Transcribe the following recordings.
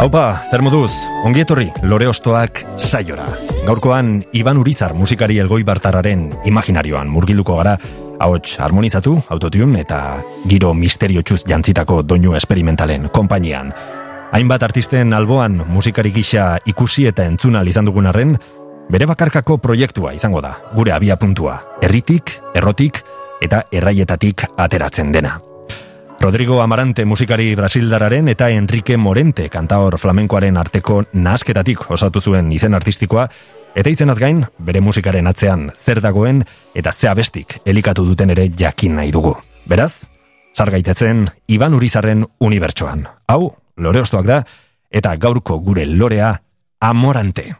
Haupa, zer moduz, ongi etorri, lore ostoak saiora. Gaurkoan, Iban Urizar musikari elgoi bartararen imaginarioan murgilduko gara, ahots harmonizatu, autotune eta giro misteriotxuz jantzitako doinu esperimentalen konpainian. Hainbat artisten alboan musikari gisa ikusi eta entzuna izan dugun arren, bere bakarkako proiektua izango da, gure abia puntua, erritik, errotik eta erraietatik ateratzen dena. Rodrigo Amarante musikari brasildararen eta Enrique Morente kantaor flamenkoaren arteko nasketatik osatu zuen izen artistikoa, eta izenaz gain, bere musikaren atzean zer dagoen eta zea bestik elikatu duten ere jakin nahi dugu. Beraz, sargaitetzen Iban Urizarren unibertsoan. Hau, lore ostoak da, eta gaurko gure lorea amorante.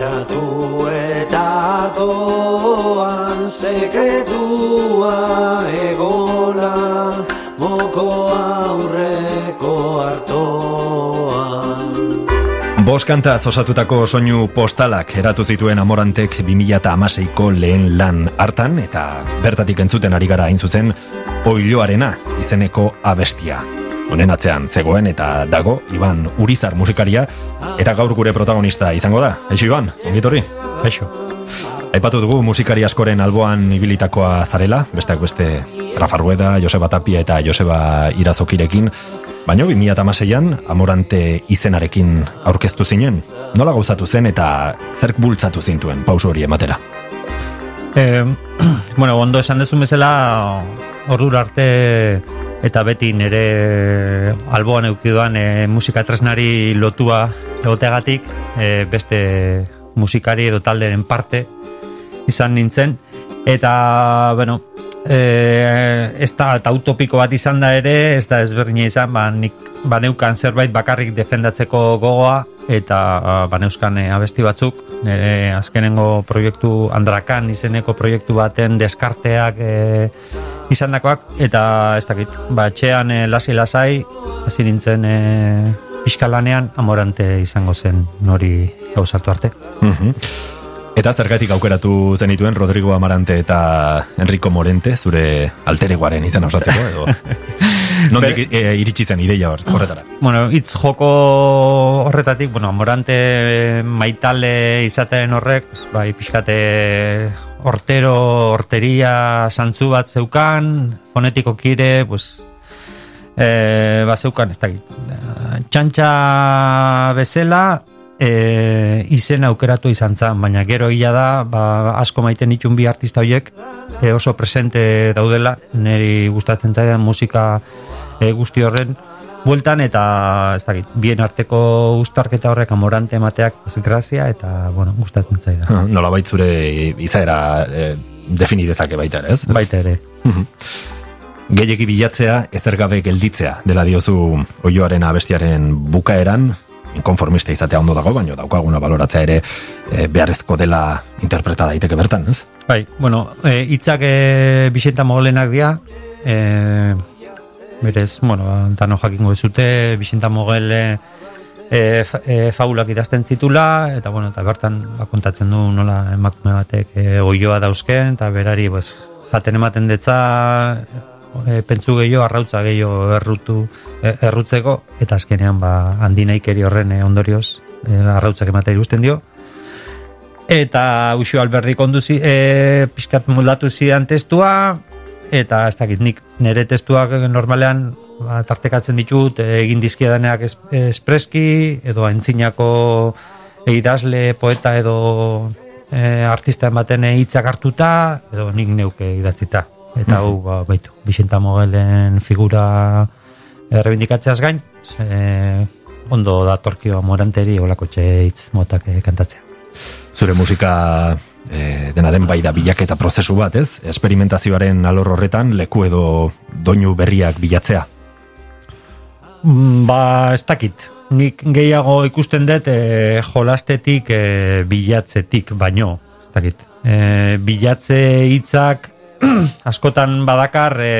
Pentsatu eta doan Sekretua egola Moko aurreko hartoan Boskantaz osatutako soinu postalak eratu zituen amorantek 2008ko lehen lan hartan eta bertatik entzuten ari gara hain zuzen oiloarena izeneko abestia. Honen atzean zegoen eta dago Iban Urizar musikaria eta gaur gure protagonista izango da. Eixo Iban, ongitorri? Eixo. Aipatu dugu musikari askoren alboan ibilitakoa zarela, besteak beste Rafa Rueda, Joseba Tapia eta Joseba Irazokirekin, baina 2008an Amorante izenarekin aurkeztu zinen. Nola gauzatu zen eta zerk bultzatu zintuen pauso hori ematera? E, bueno, ondo esan dezun bezala, ordura arte eta beti nire alboan eukiduan e, musika tresnari lotua egoteagatik e, beste musikari edo talderen parte izan nintzen. Eta bueno e, ez da eta utopiko bat izan da ere ez da ezberdina izan ba, nik baneukan zerbait bakarrik defendatzeko gogoa eta baneuskan e, abesti batzuk nire azkenengo proiektu Andrakan izeneko proiektu baten deskarteak e, izandakoak eta ez dakit, ba etxean e, lasi lasai hasi nintzen e, pixkalanean amorante izango zen nori gauzatu arte. Mhm. Eta zergatik aukeratu zenituen Rodrigo Amarante eta Enrico Morente zure alteregoaren izan osatzeko edo nondik e, iritsi zen ideia hor- horretara. Bueno, itz joko horretatik, bueno, Morante maitale izaten horrek, pues, bai, pixkate hortero, horteria santzu bat zeukan, fonetiko kire, pues, e, ba zeukan, ez dakit. Eh, Txantxa bezala, e, izen aukeratu izan zan, baina gero hila da, ba, asko maiten itxun bi artista horiek, e, oso presente daudela, niri gustatzen zaidan musika e, guzti horren, bueltan eta ez dakit, bien arteko ustarketa horrek amorante emateak pues, grazia eta bueno, gustatzen zaida. Nola zure izaera e, defini dezake baita ere, ez? Baita ere. Gehiegi bilatzea, ezer gabe gelditzea, dela diozu oioaren abestiaren bukaeran, inkonformista izatea ondo dago, baina daukaguna baloratzea ere e, beharrezko dela interpreta daiteke bertan, ez? Bai, bueno, e, itzak e, Bixenta Mogolenak dira, e, berez, bueno, dano jakingo zute, Bixenta Mogel e, e, fa- faulak idazten zitula, eta bueno, eta bertan ba, kontatzen du nola emakume batek e, oioa dauzken, eta berari, pues, jaten ematen detza, e, pentsu gehiago, arrautza gehiago errutu, errutzeko, eta azkenean ba, handinaikeri horren e, ondorioz, e, arrautzak ematea ikusten dio, eta Uxo Alberdi konduzi, e, pixkat moldatu zidan testua, eta ez dakit nik nire testuak normalean ba, tartekatzen ditut, egin dizkiedaneak es, espreski, edo aintzinako idazle, poeta edo e, artista baten hitzak hartuta, edo nik neuke idatzita. Eta hau, ba, baitu, Bixenta Mogelen figura errebindikatzeaz gain, ze, ondo datorkio amoranteri olako txeitz motak eh, kantatzea. Zure musika e, dena den bai da bilaketa prozesu bat, ez? Esperimentazioaren alor horretan leku edo doinu berriak bilatzea. Mm, Ba, ez dakit. Nik gehiago ikusten dut e, jolastetik e, bilatzetik baino, ez dakit. E, bilatze hitzak askotan badakar e,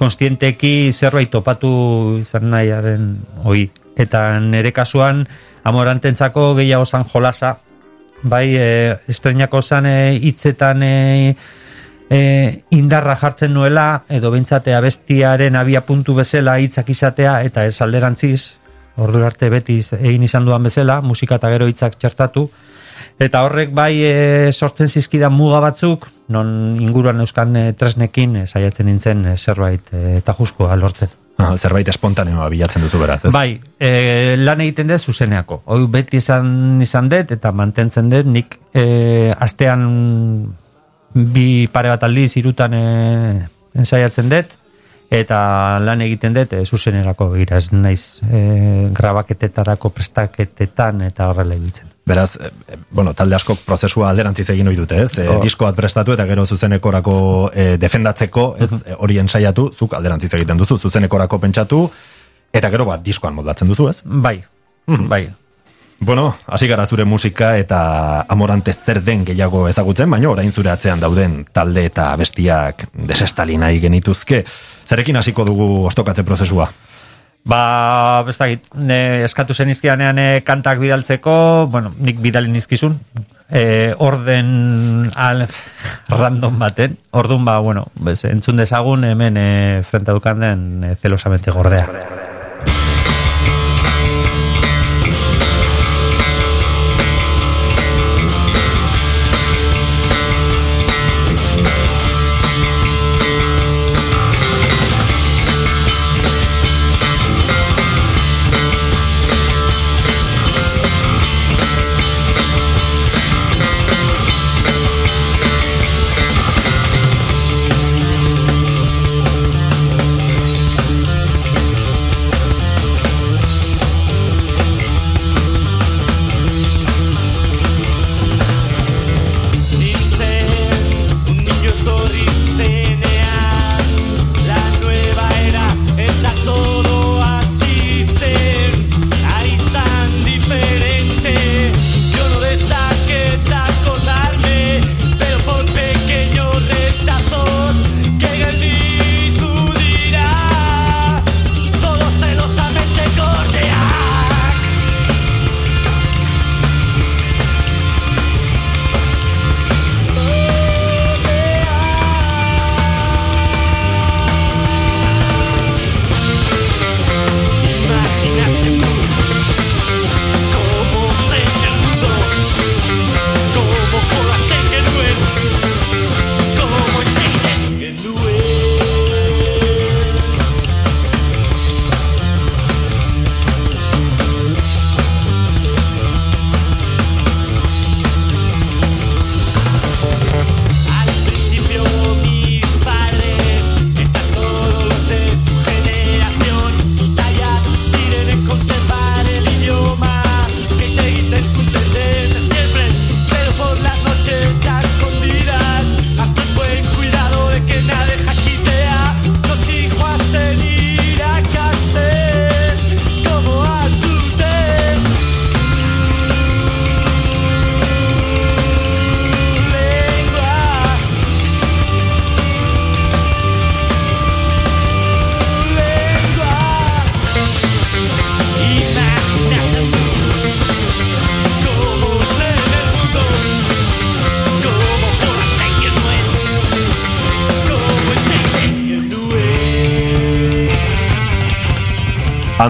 konstienteki zerbait topatu izan nahiaren hoi. Eta nere kasuan amorantentzako gehiago zan jolasa, bai e, estrenako zan e, hitzetan e, e, indarra jartzen nuela, edo bentsate abestiaren abia puntu bezala hitzak izatea, eta ez alderantziz, ordu arte beti egin izan duan bezala, musika eta gero hitzak txertatu, eta horrek bai e, sortzen zizkidan muga batzuk, non inguruan euskan e, tresnekin e, saiatzen nintzen e, zerbait e, eta juskoa lortzen. Zerbait espontaneoa bilatzen duzu beraz, ez? Bai, e, lan egiten dut zuzeneako. Hoi beti izan izan dut eta mantentzen dut nik e, astean bi pare bat aldiz irutan e, ensaiatzen dut eta lan egiten dut e, zuzenerako begira ez naiz e, grabaketetarako prestaketetan eta horrela ibiltzen. Beraz, e, e, bueno, talde askok prozesua alderantziz egin ohi dute, ez? E, Oh. disko bat prestatu eta gero zuzenekorako e, defendatzeko, ez? E, hori ensaiatu, zuk alderantziz egiten duzu, zuzenekorako pentsatu, eta gero bat diskoan moldatzen duzu, ez? Bai, bai. Bueno, hasi gara zure musika eta amorante zer den gehiago ezagutzen, baina orain zure atzean dauden talde eta bestiak desestali nahi genituzke. Zerekin hasiko dugu ostokatze prozesua? Ba, ez dakit, ne, eskatu zen izkianean e, kantak bidaltzeko, bueno, nik bidalin izkizun, e, orden al, random baten, ordun ba, bueno, bez, entzun dezagun hemen e, frente den e, zelosamente gordea.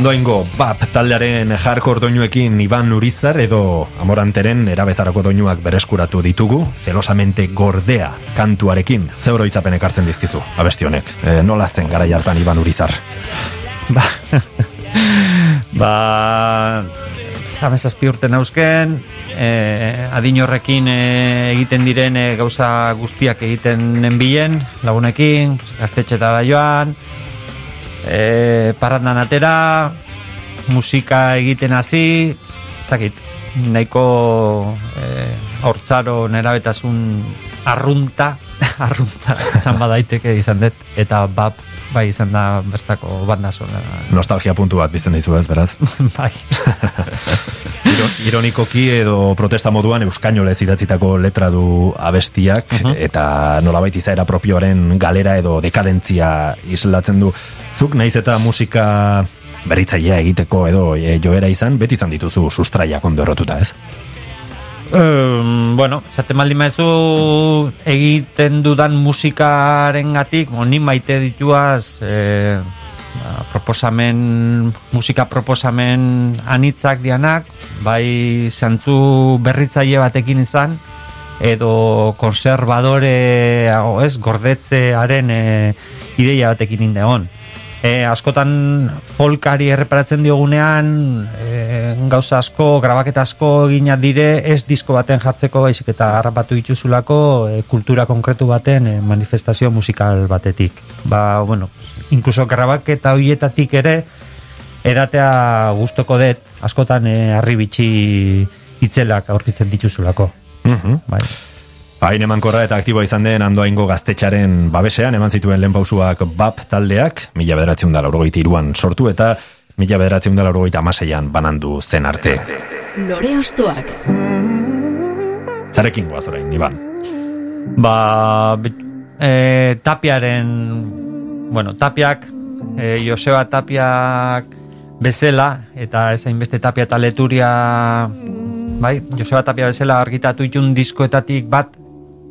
Andoaingo BAP taldearen hardcore doinuekin Iban Urizar edo Amoranteren erabezarako doinuak bereskuratu ditugu, zelosamente gordea kantuarekin zeuroitzapen ekartzen dizkizu, abesti honek. E, nola zen gara jartan Iban Urizar? Ba, ba amezazpi urte nauzken, e, adin horrekin e, egiten diren e, gauza guztiak egiten nenbilen, lagunekin, gaztetxetara joan, e, parandan atera, musika egiten hasi, ez dakit, nahiko e, hortzaro nerabetasun arrunta, arrunta izan badaiteke izan dut, eta bap bai izan da bertako banda zona. Nostalgia puntu bat bizten dizu ez, beraz? bai. Ironikoki edo protesta moduan euskainolez idatzitako letra du abestiak, uh -huh. eta nolabait izaera propioaren galera edo dekadentzia islatzen du. Zuk naiz eta musika berritzailea egiteko edo e, joera izan, beti izan dituzu sustraiak ondo errotuta, ez? Um, bueno, zate maldi maizu egiten dudan musikaren gatik, ni maite dituaz e, proposamen, musika proposamen anitzak dianak, bai zantzu berritzaile batekin izan, edo konservadore, ez, gordetzearen e, ideia batekin indeon e, askotan folkari erreparatzen diogunean e, gauza asko, grabaketa asko egina dire ez disko baten jartzeko baizik eta harrapatu dituzulako e, kultura konkretu baten e, manifestazio musikal batetik. Ba, bueno, inkluso grabaketa hoietatik ere edatea gustoko dut askotan e, arribitxi itzelak aurkitzen dituzulako. Mm Bai. Hain eman korra eta aktiboa izan den andoaingo gaztetxaren babesean, eman zituen lehen pausuak BAP taldeak, mila bederatzen da laurogeita iruan sortu eta mila bederatzen da laurogeita amaseian banandu zen arte. Lore ostoak. Zarekin guaz orain, Iban? Ba, e, tapiaren, bueno, tapiak, e, Joseba tapiak bezela, eta ezain beste tapia eta leturia, bai, Joseba tapia bezala argitatu itun diskoetatik bat,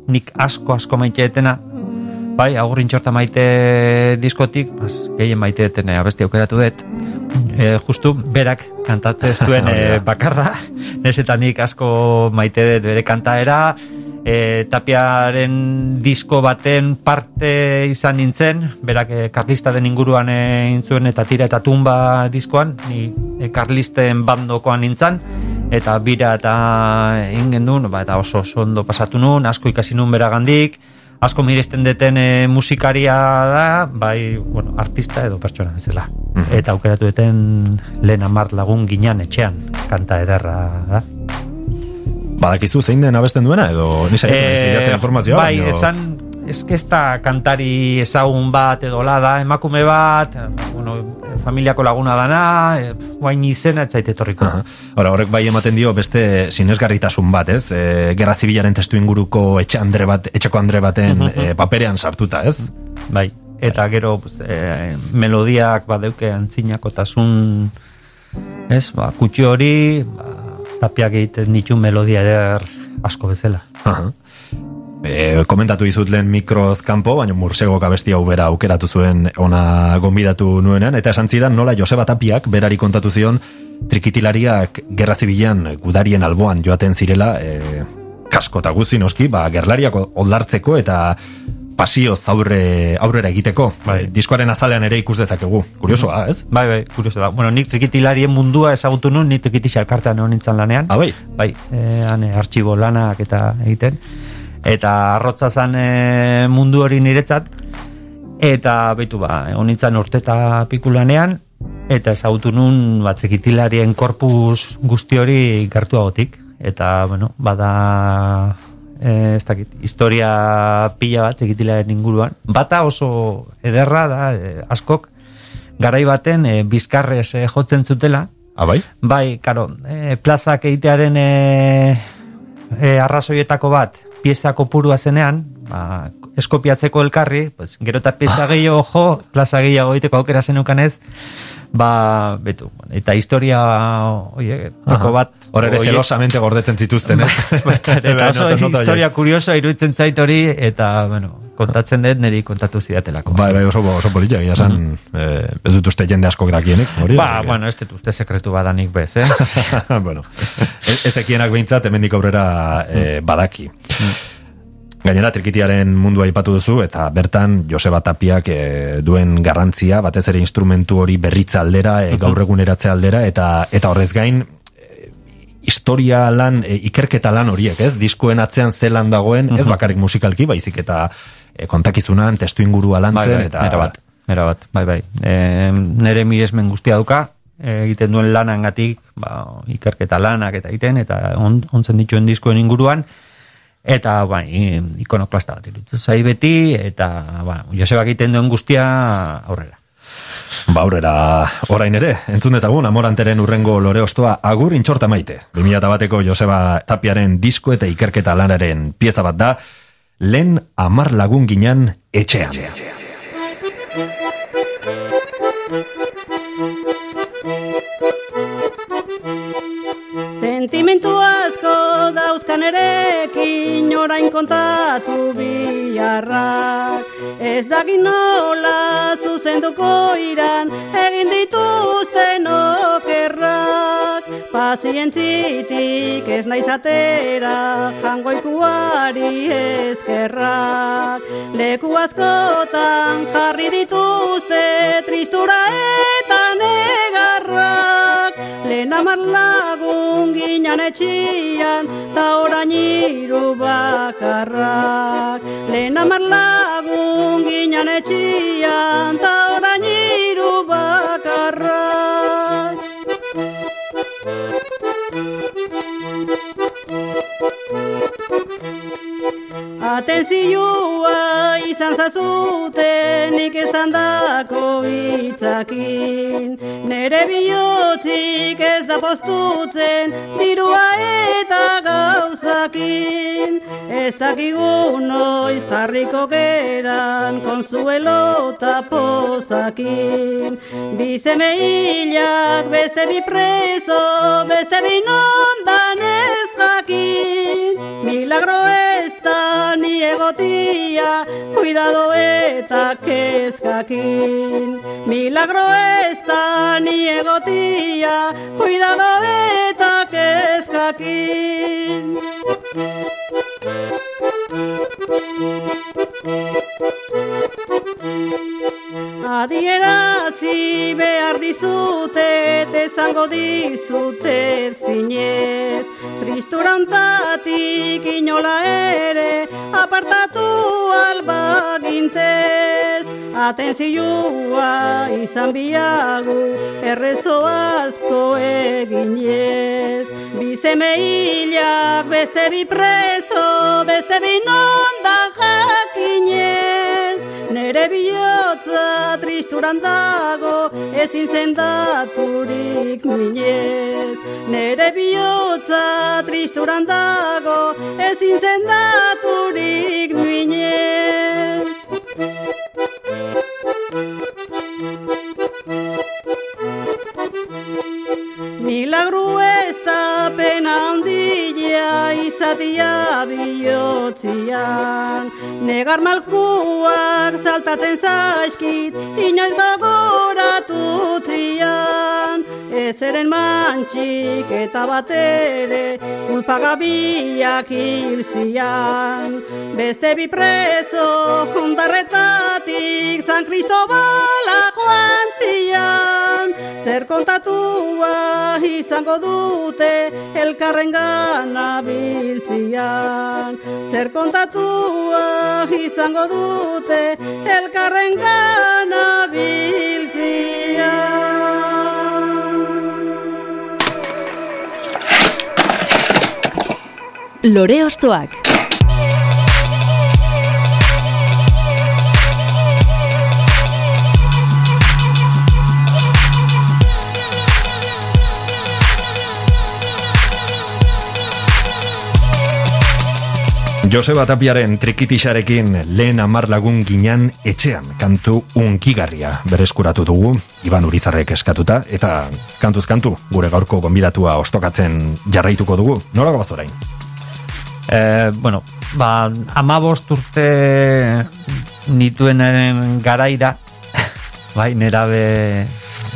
nik asko asko maite etena. Bai, agurrin txorta maite diskotik bas, gehien maite etena abesti aukeratu dut. E, justu berak kantatzen ez duen e, bakarra. Eta nik asko maite dut bere kantaera e, tapiaren disko baten parte izan nintzen berak e, karlista den inguruan e, intzuen eta tira eta tumba diskoan ni e, karlisten bandokoan nintzen eta bira eta ingen duen, ba, eta oso, oso ondo pasatu nun, asko ikasi nun beragandik, asko miresten deten e, musikaria da, bai, bueno, artista edo pertsona ez dela. Mhm. Eta aukeratu deten lehen amar lagun ginean etxean, kanta ederra da. Badakizu zein den abesten duena, edo nisa e, informazioa? Bai, esan, ez kantari ezagun bat edo da, emakume bat, bueno, familiako laguna dana, e, guain izena ez zaite torriko. Hora, horrek bai ematen dio beste sinesgarritasun bat, ez? E, Gerra zibilaren testu inguruko etxe andre bat, etxeko andre baten e, paperean sartuta, ez? Bai, eta gero pues, e, melodiak badeuke antzinako tasun, ez? Ba, kutxi hori, ba, tapiak egiten ditu melodia eder asko bezala. Aha. E, komentatu izut lehen mikroz kanpo, baina mursego kabesti hau bera aukeratu zuen ona gonbidatu nuenean, eta esan zidan nola Joseba Tapiak berari kontatu zion trikitilariak gerra zibilan gudarien alboan joaten zirela e, kasko eta guzi noski, ba, gerlariak oldartzeko eta pasio zaurre aurrera egiteko. Bai. Diskoaren azalean ere ikus dezakegu. Kuriosoa, ez? Bai, bai, kuriosoa. Bueno, nik trikitilarien mundua ezagutu nun, nik trikitixar kartean egon nintzen lanean. Ah, bai? Bai, e, ane, artxibo lanak eta egiten eta arrotza zan e, mundu hori niretzat eta betu ba honitzan urteta pikulanean eta ezagutu nun ba trikitilarien korpus guzti hori gertuagotik eta bueno bada e, ez dakit historia pila bat trikitilaren inguruan bata oso ederra da e, askok garai baten e, bizkarrez e, jotzen zutela Ah, bai? Bai, karo, e, plazak egitearen e, e, arrazoietako bat, pieza kopurua zenean, ba, eskopiatzeko elkarri, pues, gero eta pieza ah. gehiago jo, plaza gehiago egiteko aukera zenukan ez, ba, betu, eta historia, oie, toko bat, Hor ere zelosamente gordetzen zituzten, ez? eta oso historia kuriosoa iruditzen zait hori, eta, bueno, kontatzen dut niri kontatu zidatelako. Bai, bai, oso, oso politia, gila san, eh, ez dut uste jende askok dakienik, hori? Ba, bueno, ez dut uste sekretu badanik bez, eh? bueno, ez- ezekienak behintzat, hemendik aurrera eh, badaki. Gainera, trikitiaren mundua aipatu duzu, eta bertan Joseba Tapiak eh, duen garrantzia, batez ere instrumentu hori berritza aldera, eh, gaur eguneratze aldera, eta eta horrez gain, eh, historia lan, eh, ikerketa lan horiek, ez? Diskoen atzean zelan dagoen, ez bakarrik musikalki, baizik eta kontakizunan, testu ingurua lantzen, bai, bai, eta... Era bat, era bat, bai, bai. E, nere miresmen guztia duka, e, egiten duen lanangatik, ba, ikerketa lanak eta egiten, eta on, ontzen dituen diskoen inguruan, eta, bai, ikonoklasta bat irutu zai beti, eta, ba, Joseba egiten duen guztia aurrera. Ba, aurrera, orain ere, entzun dezagun, amoranteren urrengo lore ostoa agur intxorta maite. 2000 bateko Joseba Tapiaren disko eta ikerketa lanaren pieza bat da, lehen amar lagun ginen etxean. Sentimentu asko dauzkan erekin orain kontatu biharrak Ez dakit nola zuzenduko iran egin dituzten okerrak Pazientzitik ez naiz atera jangoikuari eskerrak. Leku askotan jarri dituzte tristura eta negarrak. Lehen amar ginen etxian, ta orain hiru bakarrak. Lehen amar lagun ginen etxian, ta orain hiru bakarrak. Atenzioa izan zazuten nik esan dako hitzakin. Nere bihotzik ez da postutzen dirua eta gauzakin. Ez dakigu noiz jarriko geran konsuelo eta pozakin. Bizeme hilak beste bi preso beste bi nondan ez jakin Milagro ez da ni egotia, cuidado eta kezkakin. Milagro ez da ni egotia, cuidado eta kezkakin. Adierazi behar dizute, esango dizute zinez. Tristurantatik inola ere, apartatu alba gintez. Atenzioa izan biagu, errezo asko eginez. Bizeme hilak beste bi preso, beste bi nondan jakinez. Nere bihotza tristuran dago, ezin zendaturik minez. Nere bihotza tristuran dago, ezin zendaturik minez. Milagru ez da pena handia izatia bihotzian Negar malkuak saltatzen zaizkit inoiz gogoratu zian. Ezeren mantxik eta batere kulpagabiak hil zian. Beste bi preso juntarretatik San Cristobala joan zian. Zer kontatua izango dute elkarren gana biltzian Zer kontatua izango dute elkarren gana Lore Ostoak Joseba Tapiaren trikitixarekin lehen amar lagun ginean etxean kantu unkigarria bereskuratu dugu, Iban Urizarrek eskatuta, eta kantuz kantu gure gaurko gonbidatua ostokatzen jarraituko dugu. Nola gabaz orain? E, bueno, ba, amabost urte nituenaren garaira, bai, nerabe,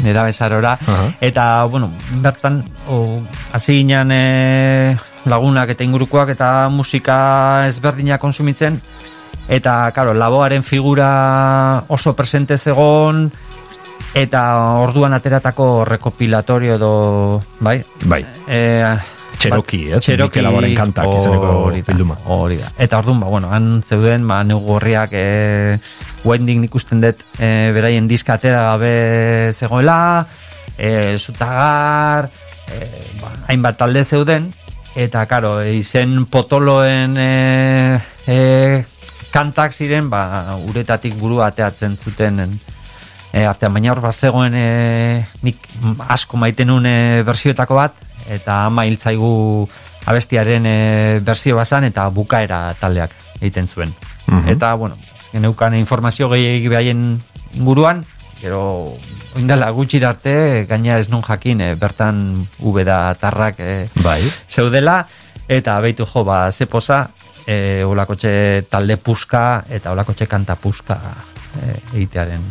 nerabe zarora, Aha. eta, bueno, bertan, o, hasi ginen e, lagunak eta ingurukoak eta musika ezberdina konsumitzen, eta, karo, laboaren figura oso presente zegon, eta orduan ateratako rekopilatorio edo, bai, Bai, e, Cherokee, ez? Mikel Laboren kantak izeneko bilduma. Hori da. Eta orduan, ba, bueno, han zeuden, ba, neu gorriak e, wending ikusten dut e, beraien diska atera gabe zegoela, e, zutagar, e, ba, hainbat talde zeuden, eta, karo, izen potoloen e, e, kantak ziren, ba, uretatik buru ateatzen zuten e, artean, baina hor bat zegoen e, nik asko maite nuen e, bersioetako bat, eta ama hiltzaigu abestiaren e, bersio bazan, eta bukaera taldeak egiten zuen. Mhm. Eta, bueno, geneukan informazio gehiagik behaien inguruan, gero oindala gutxira arte, gaina ez nun jakin, e, bertan ubeda tarrak e, Bai. zeudela, eta beitu jo, ba, ze poza, e, olakotxe talde puska, eta olakotxe kanta puska e, egitearen.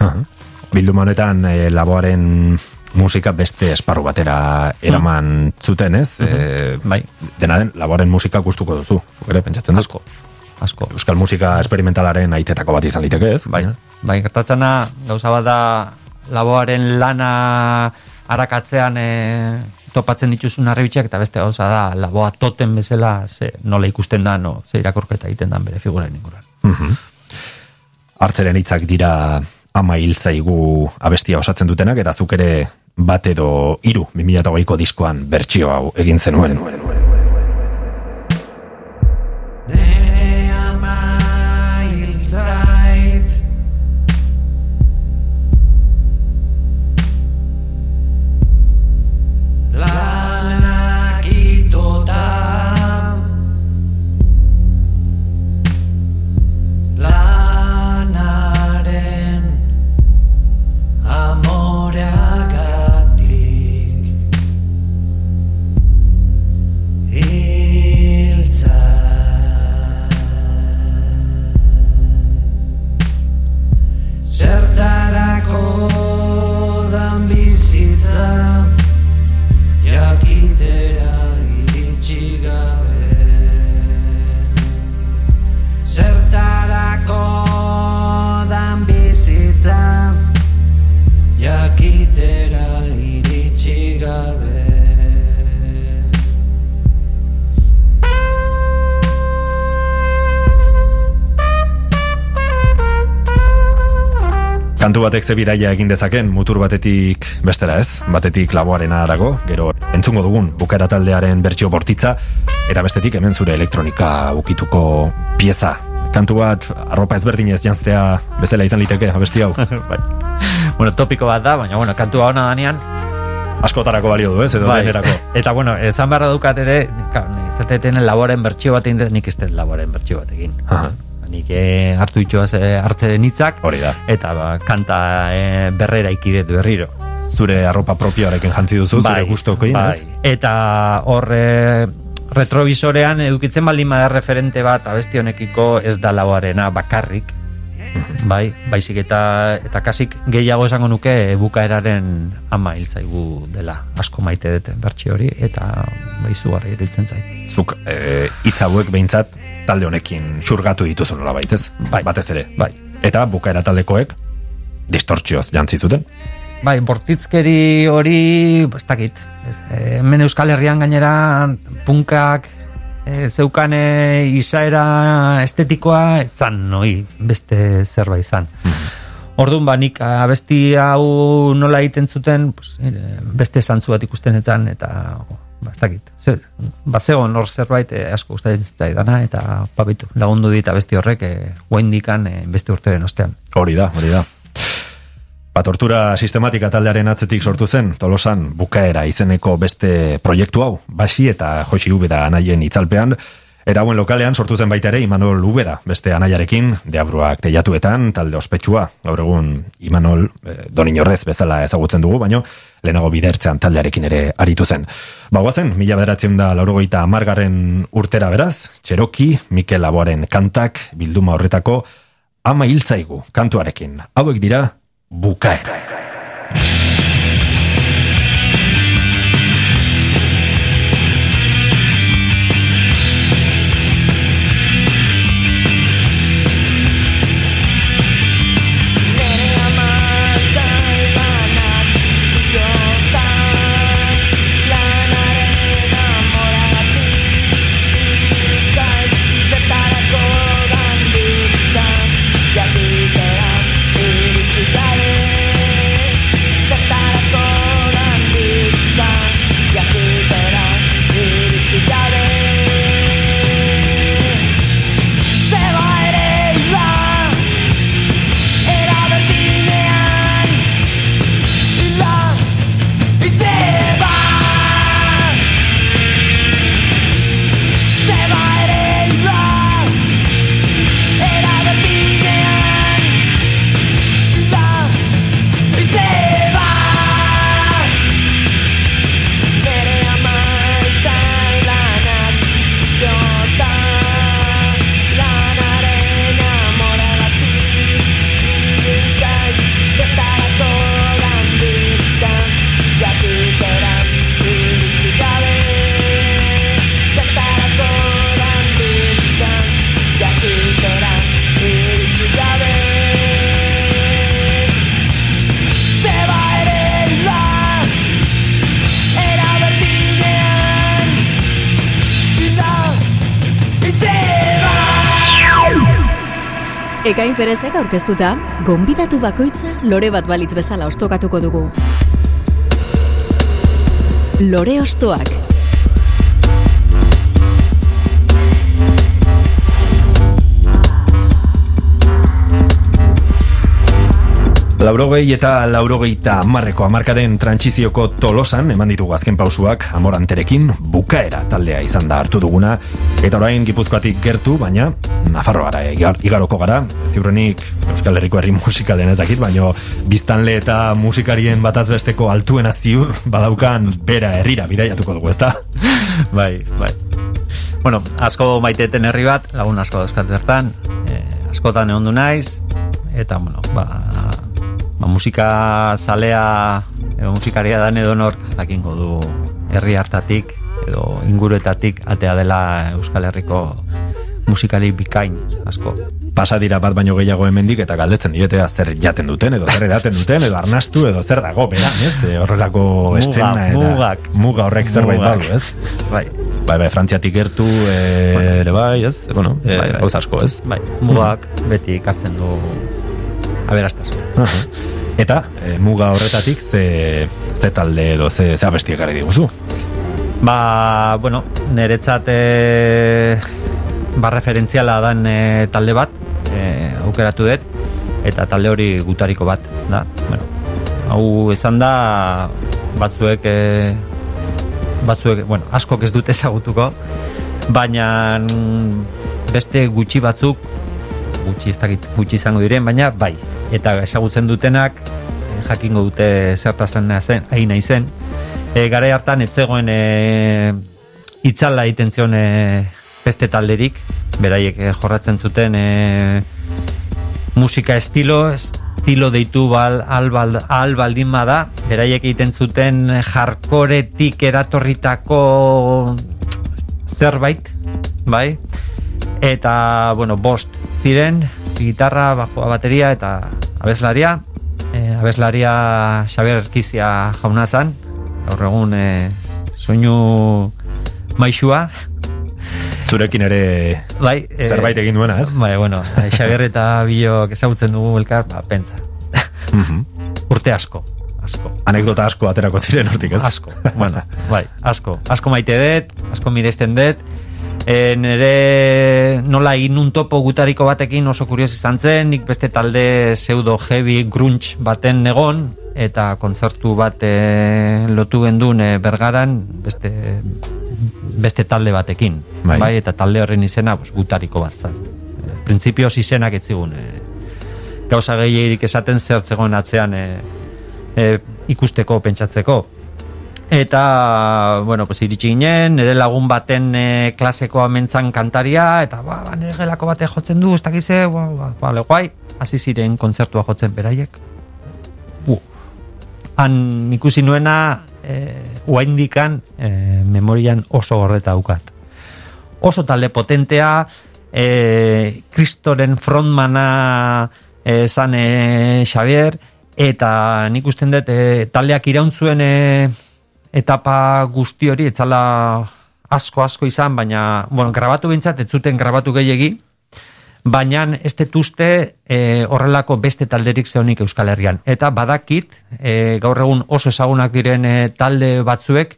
Aha. Bilduma honetan e, laboaren musika beste esparru batera eraman zuten, ez? E, Bai, dena den, laboaren musika gustuko duzu, ere pentsatzen dut. asko, asko. Euskal musika esperimentalaren aitetako bat izan liteke, ez? Bai, bai, gertatzena gauza bat da laboaren lana arakatzean e, topatzen dituzun arrebitxak eta beste gauza da laboa toten bezala ze, nola ikusten da, no, ze irakorketa egiten dan bere figuraren inguruan. Mhm. Hartzeren hitzak dira ama hil zaigu abestia osatzen dutenak, eta zuk ere bat edo iru 2008ko diskoan bertsio hau egin zenuen. Kantu batek ze bidaia egin dezaken, mutur batetik bestera ez, batetik laboarena dago, gero entzungo dugun bukera taldearen bertsio bortitza, eta bestetik hemen zure elektronika ukituko pieza. Kantu bat, arropa ezberdinez jantztea bezala izan liteke, abesti hau. bai. Bueno, topiko bat da, baina, bueno, kantua hona danean, Askotarako balio du, ez, edo denerako. Eta bueno, esan beharra dukat ere, izateten laboren bertsio bat egin nik ez dut laboren bertsio bat egin. Aha. Nik eh, hartu itxoaz eh, hartzeren hitzak Hori da. eta ba, kanta eh, berrera ikidet berriro. Zure arropa propioarekin jantzi duzu, zure gustokoin, bai. ez? Eta hor eh, retrovisorean edukitzen baldin bada referente bat abesti honekiko ez da lauarena bakarrik. bai, baizik eta eta kasik gehiago esango nuke bukaeraren ama hiltzaigu dela asko maite dut bertsio hori eta bai izugarri iruditzen zait. Zuk hitz hauek behintzat talde honekin xurgatu dituzu nola baitez, Bai. batez ere. Bai. Eta bukaera taldekoek distortzioz jantzi zuten. Bai, bortitzkeri hori, ez dakit. Hemen Euskal Herrian gainera punkak e, zeukan izaera estetikoa, etzan noi, beste zerbait izan. Orduan ba, nik abesti hau nola egiten zuten, pues, beste zantzu bat ikusten etzan, eta ba, ez dakit. Ze, ba, zegoen hor zerbait eh, asko gustatzen zitzaidana, eta pabitu, lagundu dit abesti horrek, eh, guaindikan eh, beste urteren ostean. Hori da, hori da. Ba, tortura sistematika taldearen atzetik sortu zen, tolosan bukaera izeneko beste proiektu hau, basi eta josi ubeda anaien itzalpean, Eta hauen lokalean sortu zen baita ere Imanol Ubeda, beste anaiarekin, deabruak teiatuetan, talde ospetsua, gaur egun Imanol eh, Doninorrez bezala ezagutzen dugu, baino lehenago bidertzean taldearekin ere aritu zen. Bagoazen, mila bederatzen da laurogeita amargarren urtera beraz, Txeroki, Mikel Aboaren kantak, bilduma horretako, ama hiltzaigu kantuarekin. Hauek dira, bukaera. Ekain perezek aurkeztuta, gonbidatu bakoitza lore bat balitz bezala ostokatuko dugu. Lore ostoak. Laurogei eta laurogeita marreko amarkaden trantsizioko tolosan eman ditugu azken pausuak amoranterekin bukaera taldea izan da hartu duguna eta orain gipuzkoatik gertu, baina Nafarroara igar, igaroko gara ziurrenik Euskal Herriko herri musikalen ezakit, baino biztanle eta musikarien batazbesteko altuena ziur badaukan bera herrira bidaiatuko dugu, ezta? Bai, bai. Bueno, asko maiteten herri bat, lagun asko dauzkat bertan, eh, askotan egon du naiz, eta, bueno, ba, ba, musika zalea, edo musikaria dan edo nork, dakingo du herri hartatik, edo inguruetatik, atea dela Euskal Herriko musikali bikain asko. Pasa dira bat baino gehiago hemendik eta galdetzen dietea zer jaten duten edo zer edaten duten edo arnastu edo zer dago beran, ez? E, horrelako estena eta mugak. muga horrek zerbait badu, ez? Bai, Bai, bai, Frantziatik gertu e, ere bai, ez? Bueno, e, Bai, bai. asko, ez? bai, mugak beti ikartzen du aberastasun. Aha. Eta e, muga horretatik ze, ze talde edo ze, ze abestiak gari diguzu. Ba, bueno, niretzat e, ba referentziala dan e, talde bat e, aukeratu dut eta talde hori gutariko bat da. Bueno, hau izan da batzuek e, batzuek, bueno, askok ez dute ezagutuko baina mm, beste gutxi batzuk gutxi ez dakit gutxi izango diren, baina bai. Eta ezagutzen dutenak eh, jakingo dute zertazan zen, hain nahi zen. E, gara hartan ez zegoen e, itzala egiten zion e, beste talderik, beraiek e, jorratzen zuten e, musika estilo, estilo deitu bal, al, bal, al baldin bada, beraiek egiten zuten jarkoretik eratorritako zerbait, bai? Eta, bueno, bost ziren, gitarra, bajoa, bateria eta abeslaria. E, abeslaria Xabier Erkizia jauna zan, gaur egun e, soinu maixua. Zurekin ere Bai, e, zerbait egin duena, ez? Bai, bueno, Xabier eta Bilok ezagutzen dugu elkar, ba, pentsa. Mhm. Urte asko, asko. Anekdota asko aterako ziren hortik, ez? Asko, bueno, bai, asko. Asko maite dut, asko miresten dut. E, nere nola egin un topo gutariko batekin oso kurios izan zen, nik beste talde pseudo heavy grunge baten negon, eta kontzertu bat e, lotu gendun e, bergaran, beste beste talde batekin. Bai. eta talde horren izena pues, gutariko bat zen. E, Printzipioz izenak etzigun. E, gauza gehierik esaten zertzegoen atzean e, e, ikusteko, pentsatzeko. Eta, bueno, pues iritsi ginen, nire lagun baten e, klaseko amentzan kantaria, eta ba, ba, nire gelako bate jotzen du, ez dakize, ba, ba, ba, guai, hasi ziren kontzertua jotzen beraiek. Bu. Han ikusi nuena, e, uaindikan, e, memorian oso gordeta daukat. Oso talde potentea, e, Kristoren frontmana e, zan Xavier, eta nik usten dut e, taldeak irauntzuen e, etapa guzti hori etzala asko asko izan, baina bueno, grabatu bintzat, ez zuten grabatu gehiegi, baina ez detuzte e, horrelako beste talderik zehonik Euskal Herrian. Eta badakit, e, gaur egun oso ezagunak diren e, talde batzuek,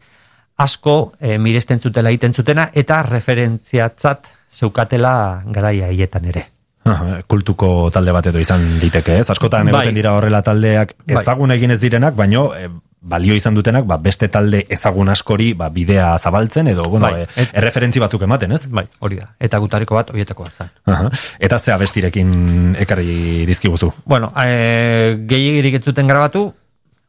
asko e, miresten zutela egiten zutena, eta referentziatzat zeukatela garaia hietan ere. Aha, kultuko talde bat edo izan liteke, ez? Askotan Bai. egoten dira horrela taldeak Bai. ezagun egin ez direnak, baino e, balio izan dutenak, ba, beste talde ezagun askori ba, bidea zabaltzen edo, bueno, Bai. e, erreferentzi batzuk ematen, ez? Bai, hori da. Eta gutariko bat, horietako bat zen. Aha. Eta ze abestirekin ekarri dizkiguzu. Bueno, e, gehiagirik ez zuten grabatu,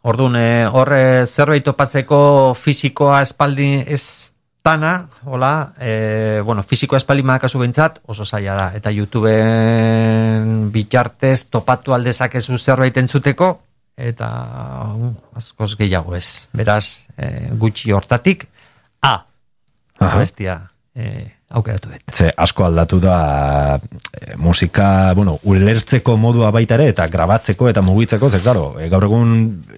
orduan e, horre zerbait topatzeko fisikoa espaldi ez dana, hola, e, bueno, fisikoa espaldi madakazu behintzat, oso zaila da. Eta YouTubeen bitartez topatu aldezakezu zerbait entzuteko, eta uh, askoz gehiago ez. Beraz, e, gutxi hortatik, A, Aha. abestia e, aukeratu dut. Ze asko aldatu da e, musika, bueno, ulertzeko modua baita ere, eta grabatzeko eta mugitzeko, ze, claro, e, gaur egun,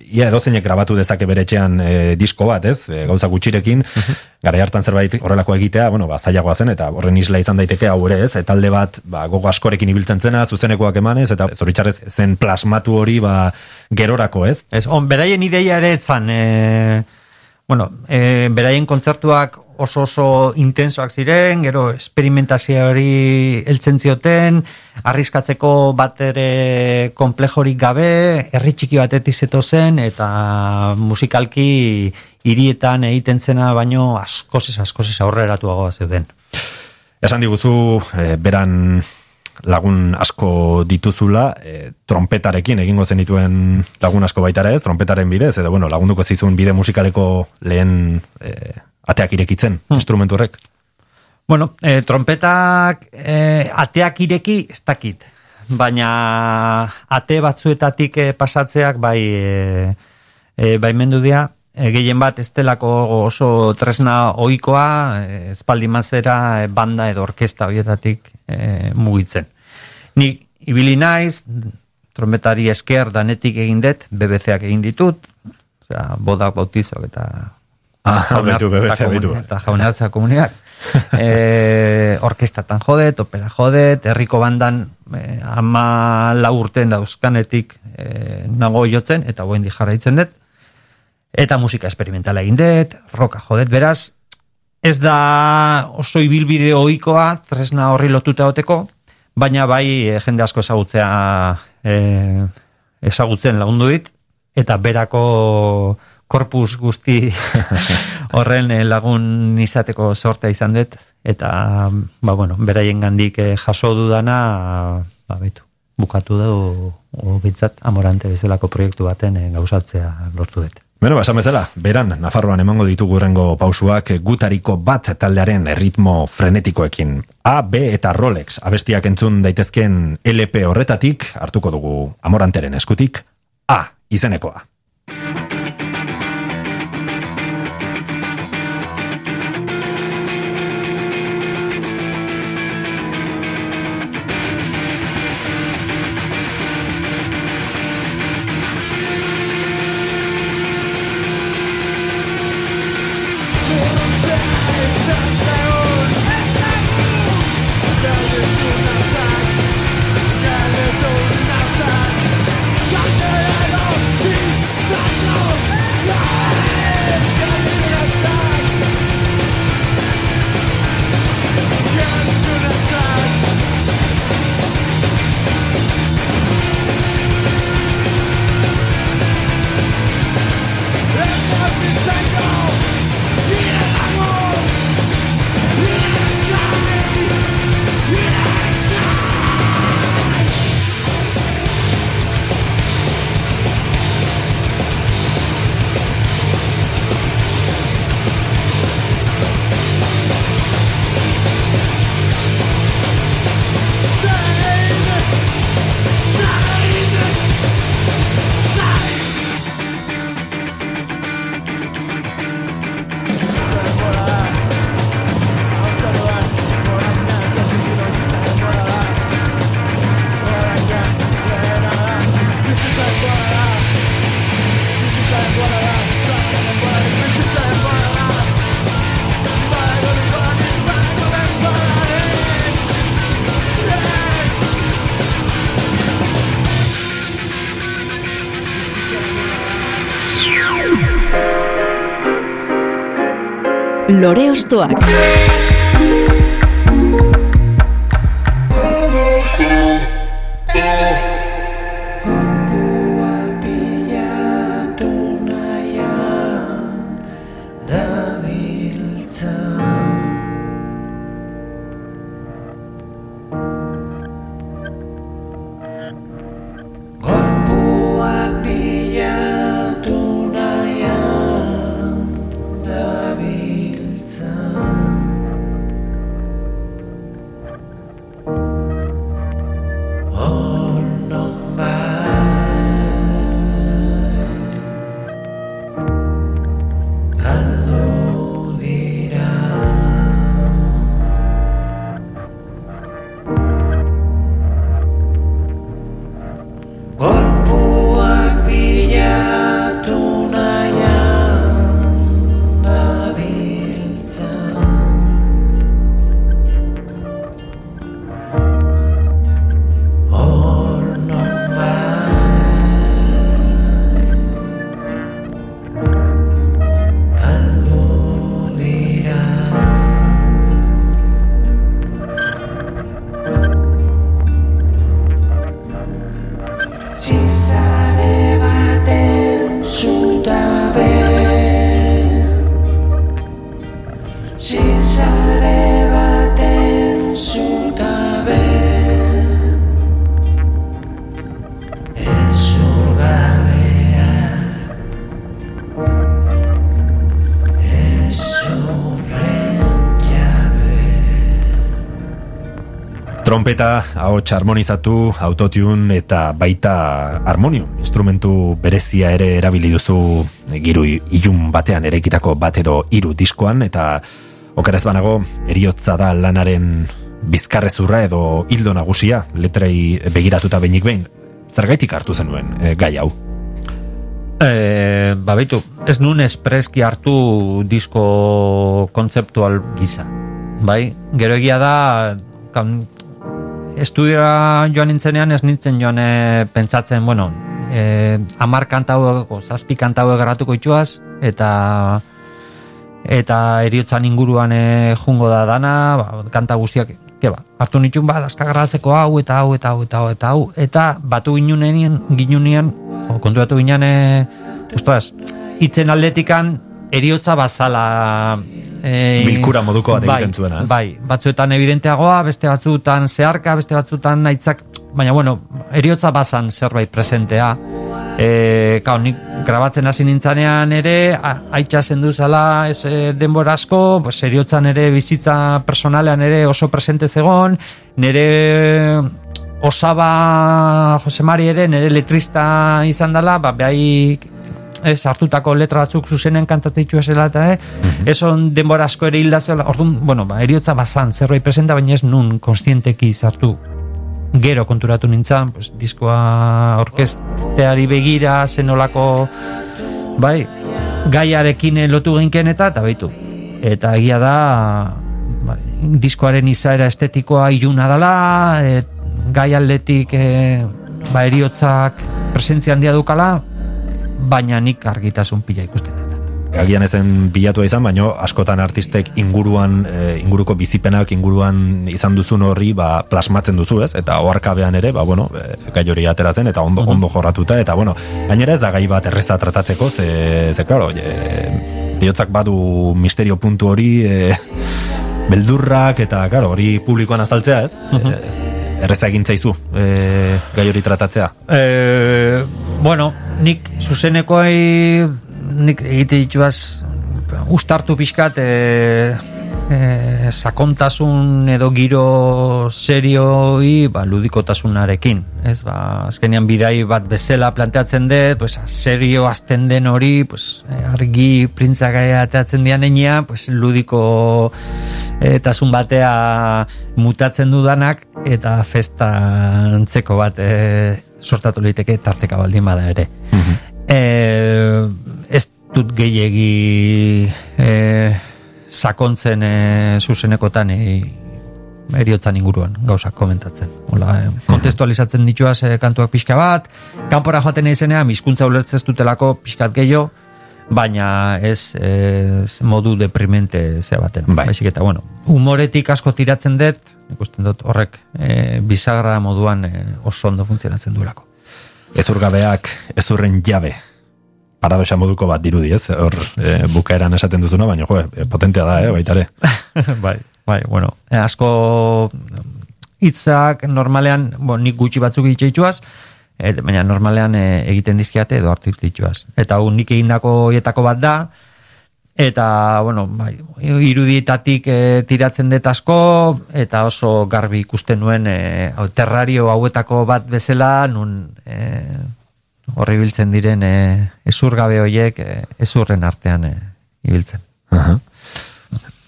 ia edozeinek grabatu dezake bere etxean e, disko bat, ez? E, gauza gutxirekin, gara hartan zerbait horrelako egitea, bueno, ba, zailagoa zen, eta horren isla izan daiteke hau ere, ez? E, talde bat, ba, gogo askorekin ibiltzen zena, zuzenekoak emanez, eta zoritxarrez zen plasmatu hori, ba, gerorako, ez? Ez, on, beraien ideia ere etzan, e, bueno, e, beraien kontzertuak oso oso intensoak ziren, gero esperimentazio hori heltzen zioten, arriskatzeko bat ere komplejorik gabe, herri txiki batetik zeto zen, eta musikalki hirietan egiten zena baino askozez askozez aurreratuagoa zeuden. Esan diguzu, e, beran lagun asko dituzula, e, trompetarekin egingo zenituen lagun asko baita ere ez, trompetaren bidez, edo bueno, lagunduko zizun bide musikaleko lehen e, ateak irekitzen, instrumentu horrek. Bueno, e, trompetak e, ateak ireki ez dakit, baina ate batzuetatik e, pasatzeak bai e, e, baimendu dira, e, gehien bat ez delako oso tresna ohikoa espaldi mazera banda edo orkesta horietatik e, mugitzen. Nik ibili naiz, trompetari esker danetik egin dut, BBC-ak egin ditut, osea, bodak bautizok eta Betu, BBC, betu. Eta jaunartza komuniak. e, orkestatan jodet, opera jodet, herriko bandan e, ama lau urten dauzkanetik e, nago jotzen, eta goen di jarraitzen dut. Eta musika experimentala egin dut, roka jodet, beraz, ez da oso ibilbide ohikoa tresna horri lotuta oteko, baina bai e, jende asko ezagutzea e, ezagutzen lagundu dit, eta berako korpus guzti horren eh, lagun izateko sortea izan dut, eta, ba, bueno, beraien gandik eh, jaso dudana, ba, betu, bukatu du, o, bintzat, amorante bezalako proiektu baten eh, gauzatzea lortu dut. Bueno, basan bezala, beran, Nafarroan emango ditugu rengo pausuak gutariko bat taldearen erritmo frenetikoekin. A, B eta Rolex abestiak entzun daitezken LP horretatik, hartuko dugu amoranteren eskutik, A, izenekoa. Lore Ostoak. Trompeta, ahots harmonizatu, autotune eta baita harmonio. Instrumentu berezia ere erabili duzu giru ilun batean erekitako bat edo hiru diskoan eta okeraz banago eriotza da lanaren bizkarrezurra edo hildo nagusia letrei begiratuta behinik behin. Zergaitik hartu zenuen e, gai hau? E, ba, baitu, ez nun espreski hartu disko kontzeptual gisa. Bai, gero egia da, estudiora joan nintzenean ez nintzen joan e, pentsatzen, bueno, e, amar kantau, zazpi kantau garatuko itxuaz, eta eta eriotzan inguruan e, jungo da dana, ba, kanta guztiak, ke ba, hartu nitun ba, dazkagarratzeko hau, eta hau, eta hau, eta hau, eta hau, eta batu ginunenien, ginunien, o, konturatu ginen, e, ustoaz, itzen aldetikan, eriotza bazala e, Bilkura moduko bat egiten zuena, ez? Bai, batzuetan evidenteagoa, beste batzuetan zeharka, beste batzuetan aitzak, baina bueno, eriotza bazan zerbait presentea. E, kao, nik grabatzen hasi nintzanean ere, aitza zendu zala ez e, denbora asko, pues, eriotzan ere bizitza personalean ere oso presente zegon, nire osaba Jose Mari ere nire letrista izan dela, ba, behai ez hartutako letra batzuk zuzenen kantateitu esela eta eh? ez on denbora asko ere hilda zela, orduan, bueno, ba, eriotza bazan, zerbait presenta, baina ez nun konstienteki sartu gero konturatu nintzen, pues, diskoa orkesteari begira, zenolako bai, gaiarekin lotu genken eta, eta baitu. Eta egia da, bai, diskoaren izaera estetikoa iluna dela, e, gai aldetik e, ba, eriotzak presentzia handia dukala, baina nik argitasun pila ikusten dut. agian ezen bilatua izan, baino askotan artistek inguruan, e, inguruko bizipenak inguruan izan duzun horri ba, plasmatzen duzu, ez? Eta oarkabean ere, ba, bueno, e, gai hori atera zen, eta ondo, ondo jorratuta, eta bueno, gainera ez da gai bat erreza tratatzeko, ze, ze klaro, e, bihotzak badu misterio puntu hori, e, beldurrak, eta, klaro, hori publikoan azaltzea, ez? E, erreza egin zaizu, e, gai hori tratatzea. E, bueno, nik zuzenekoai nik egite dituaz ustartu pixkat e, e, sakontasun edo giro serioi ba, ludikotasunarekin. Ez ba, azkenean bidai bat bezala planteatzen dut pues, serio azten den hori pues, argi printzaka ateatzen dian einia pues, ludiko eh, tasun batea mutatzen dudanak eta festa antzeko bat e, sortatu liteke tarteka baldin bada ere. E, ez dut gehiegi e, sakontzen e, zuzenekotan e, eriotzan inguruan gauzak komentatzen. Hola, e, kontestualizatzen dituaz e, kantuak pixka bat, kanpora joaten izenean, hizkuntza ulertzez dutelako pixkat gehiago, baina ez, ez modu deprimente ze baten. Bai. Baizik eta, bueno, humoretik asko tiratzen dut, ikusten dut horrek e, bisagra moduan e, oso ondo funtzionatzen duelako. Ezurgabeak ezurren jabe. Paradoxa moduko bat dirudi, ez? Hor, e, bukaeran esaten duzuna, baina jo, potentea da, eh, baita ere. bai, bai, bueno, asko hitzak normalean, bo, nik gutxi batzuk itxeitzuaz, e, baina normalean e, egiten dizkiate edo hartu ditzuaz. Eta hau nik egindako hietako bat da, eta, bueno, bai, irudietatik e, tiratzen dut asko, eta oso garbi ikusten nuen e, terrario hauetako bat bezala, nun e, horri biltzen diren e, ezurgabe hoiek e, ezurren artean e, ibiltzen. Aha.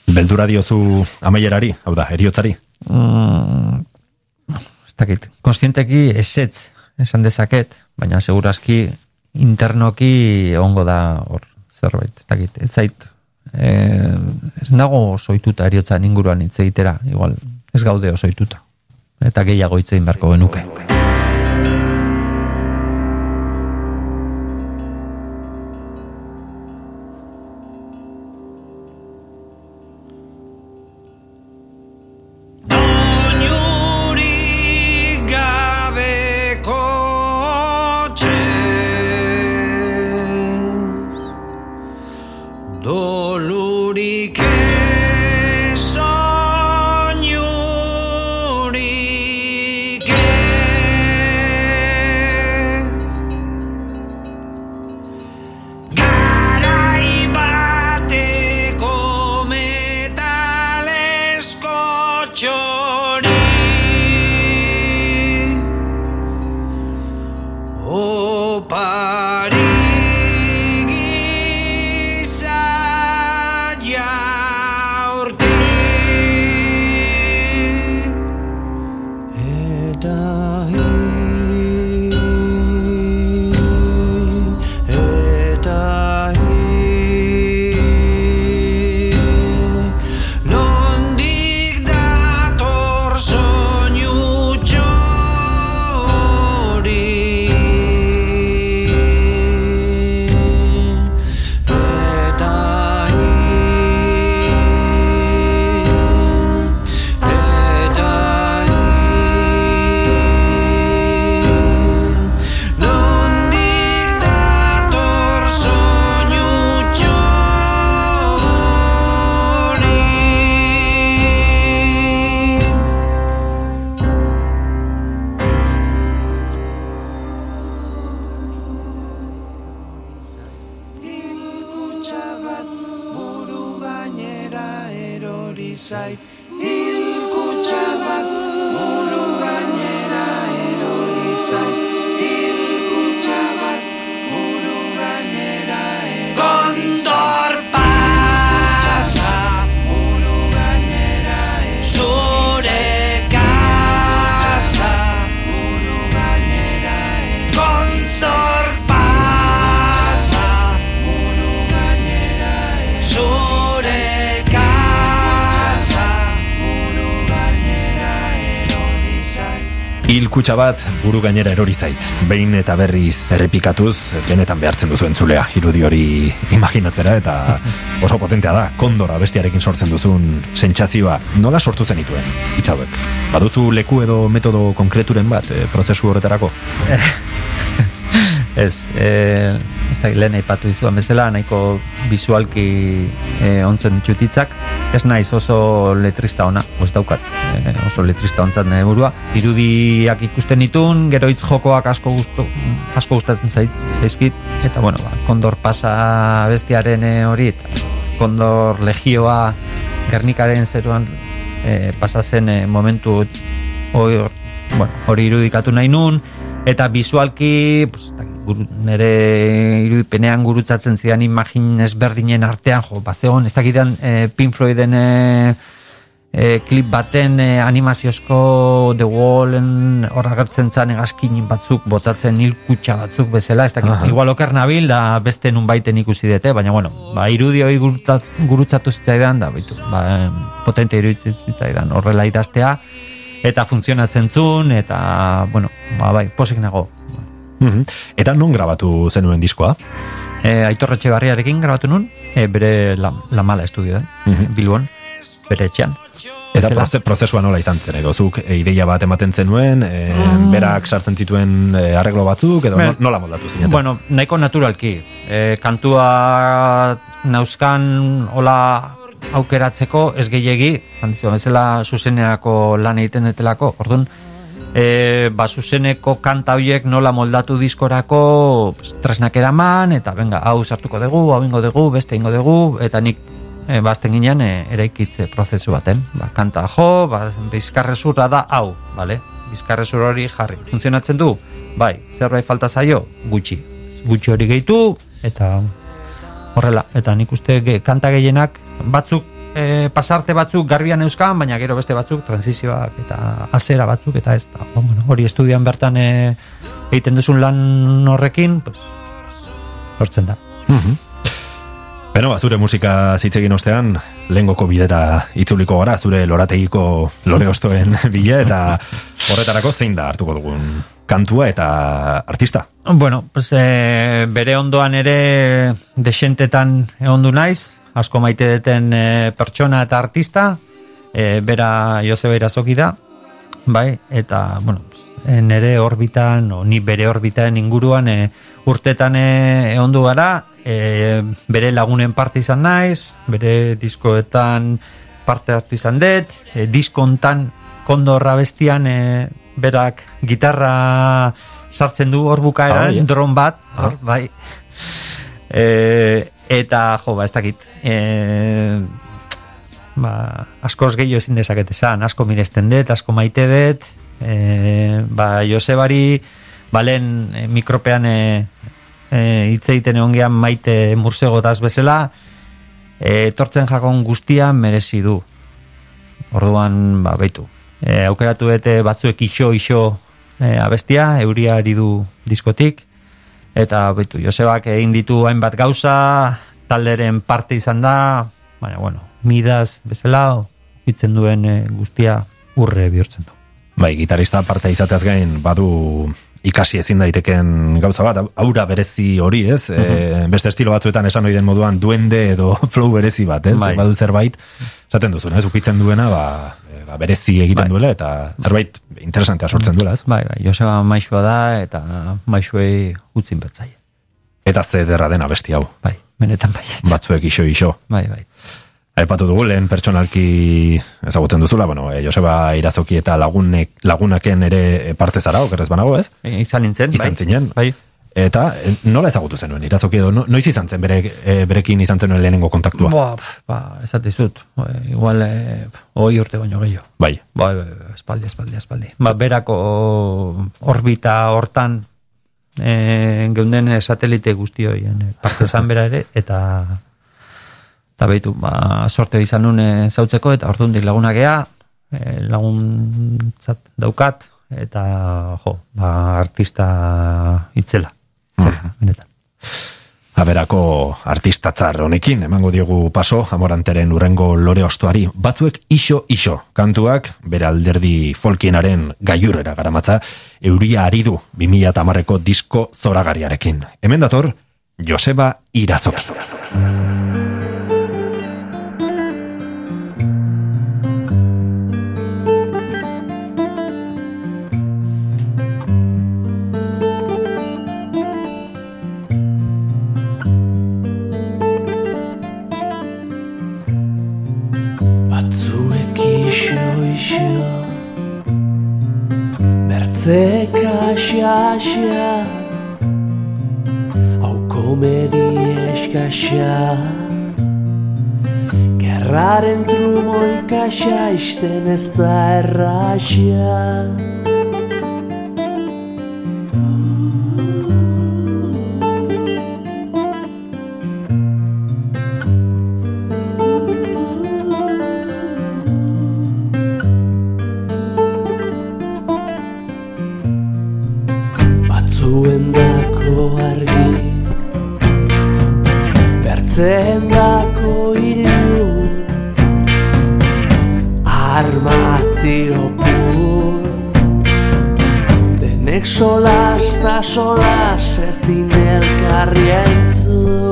Beldura diozu amaierari, hau da, eriotzari. Mm, ez dakit, konstienteki esetz esan dezaket, baina segurazki internoki ongo da hor zerbait, ez dakit, ez zait e, ez nago soituta eriotza inguruan hitz egitera, igual ez gaude osoituta eta gehiago hitz egin beharko genuke. Hilkutxa bat buru gainera erori zait. Behin eta berriz errepikatuz, benetan behartzen duzu entzulea, irudi hori imaginatzera, eta oso potentea da, kondora bestiarekin sortzen duzun sentsazioa. Nola sortu zenituen, hitz hauek? Baduzu leku edo metodo konkreturen bat, eh, prozesu horretarako? Ez, e, ez da lehen aipatu izuan bezala, nahiko bizualki e, ontzen txutitzak, ez naiz oso letrista ona, ez daukat, e, oso letrista ontzat nire burua. Irudiak ikusten ditun, gero hitz jokoak asko, gustu, asko gustatzen zait, zaizkit, eta bueno, ba, kondor pasa bestiaren e, hori, eta kondor legioa Gernikaren zeruan e, pasazen e, momentu hori, bueno, hori irudikatu nahi nun, eta bizualki pues, guru, nire irudipenean gurutzatzen zidan imagin ezberdinen artean, jo, bazegon, ez dakitan e, Pink Floyden e, e, klip baten e, animaziozko The Wallen hor agertzen zan egazkin batzuk botatzen hilkutxa batzuk bezala, ez dakit, Aha. igual oker nabil da beste nun baiten ikusi dute, baina bueno, ba, irudi hori gurutzat, gurutzatu zitzaidan, da, bitu, ba, potente iruditzen zitzaidan horrela idaztea, eta funtzionatzen zuen, eta, bueno, ba, bai, posik nago. Mhm. Eta non grabatu zenuen diskoa? e, Aitor Etxebarriarekin grabatu nun, e, bere la, la mala estudioan, Mhm. Bilbon, bere etxean. Eta proze, prozesua nola izan zen, edo zuk e, ideia bat ematen zenuen, e, berak sartzen zituen e, arreglo batzuk, edo Be- no- nola moldatu zineten? Bueno, nahiko naturalki. E, kantua nauzkan hola aukeratzeko ez gehiegi, zantzio, bezala zuzenerako lan egiten detelako, orduan, e, ba, zuzeneko kanta horiek nola moldatu diskorako pues, tresnak eraman, eta venga, hau sartuko dugu, hau ingo dugu, beste ingo dugu, eta nik e, bazten ginen e, eraikitze prozesu baten. Ba, kanta jo, ba, bizkarrezurra da hau, bale? Bizkarrezur hori jarri. Funtzionatzen du? Bai, zerbait falta zaio? Gutxi. Gutxi hori gehitu, eta horrela. Eta nik uste ge, kanta gehienak batzuk e, pasarte batzuk garbian euskan, baina gero beste batzuk transizioak eta azera batzuk eta ez da. Ba, bueno, hori estudian bertan e, egiten duzun lan horrekin, pues, lortzen da. Mhm. Beno, ba, zure musika zitzegin ostean, lehengoko bidera itzuliko gara, zure lorategiko lore ostoen bile, eta horretarako zein da hartuko dugun kantua eta artista. Bueno, pues, e, bere ondoan ere desentetan egondu naiz, asko maite deten e, pertsona eta artista, e, bera Joseba Irazoki da, bai, eta, bueno, nere orbitan, o ni bere orbitan inguruan e, urtetan e, egondu gara, e, bere lagunen parte izan naiz, bere diskoetan parte hartu izan dut, e, diskontan kondorra bestian e, berak gitarra sartzen du hor Ah, bukaeran, bai, eh? dron bat, hor, bai. E, eta, jo, ba, ez dakit, e, ba, askoz gehiago ezin dezaket esan, asko miresten dut, asko maite dut, e, ba, Josebari, balen e, mikropean e, e, hitz egiten egon gehan maite mursegotaz bezala, etortzen jakon guztia merezi du. Orduan, ba, baitu. E, aukeratu dute batzuek iso, iso e, abestia, euria ari du diskotik, eta baitu, Josebak egin ditu hainbat gauza, talderen parte izan da, baina, bueno, midaz bezala, hitzen duen e, guztia urre bihurtzen du. Bai, gitarista parte izateaz gain badu ikasi ezin daiteken gauza bat, aura berezi hori, ez? e, beste estilo batzuetan esan ohi den moduan duende edo flow berezi bat, ez? Bai. Badu zerbait, esaten duzu, ez? Ukitzen duena, ba, e, ba berezi egiten Bai. duela, eta zerbait interesantea sortzen duela, ez? Bai, bai, Joseba maixua da, eta maixuei utzin bertzaie. Eta ze derra dena besti hau, Bai, benetan baiet. batzuek iso iso. Bai, bai. Aipatu dugu lehen pertsonalki ezagutzen duzula, bueno, e, Joseba Irazoki eta lagunek, lagunaken ere parte zara, okerrez banago, ez? E, izan nintzen, Izan bai. zinen. Bai. Eta nola ezagutu zenuen, Irazoki edo, no, noiz izan zen bere, e, berekin izan zenuen lehenengo kontaktua? Boa, ba, esate zut. E, igual, e, hoi urte baino gehiago. Bai, Bai, bai, bai, espaldi, espaldi, espaldi. Ba, berako orbita hortan e, geunden satelite guzti horien e, parte bera ere, eta eta behitu, ba, sorte izan nun e, zautzeko, eta orduan laguna gea, e, laguntzat daukat, eta jo, ba, artista itzela. Itzela, benetan. Aberako artistatzar honekin, emango diogu paso, amoranteren urrengo lore ostoari, batzuek iso-iso kantuak, bere alderdi folkienaren gaiurrera garamatza, euria ari du 2008ko disko zoragarriarekin. Hemen dator, Joseba Irazoki. Batzuek Poate că așa, așa Au comediești ca așa Chiar rare într-un ca așa Iște ne stai rașia Bertzen dako ilun Armatio pur Denek solas ta solas ezin elkarri entzun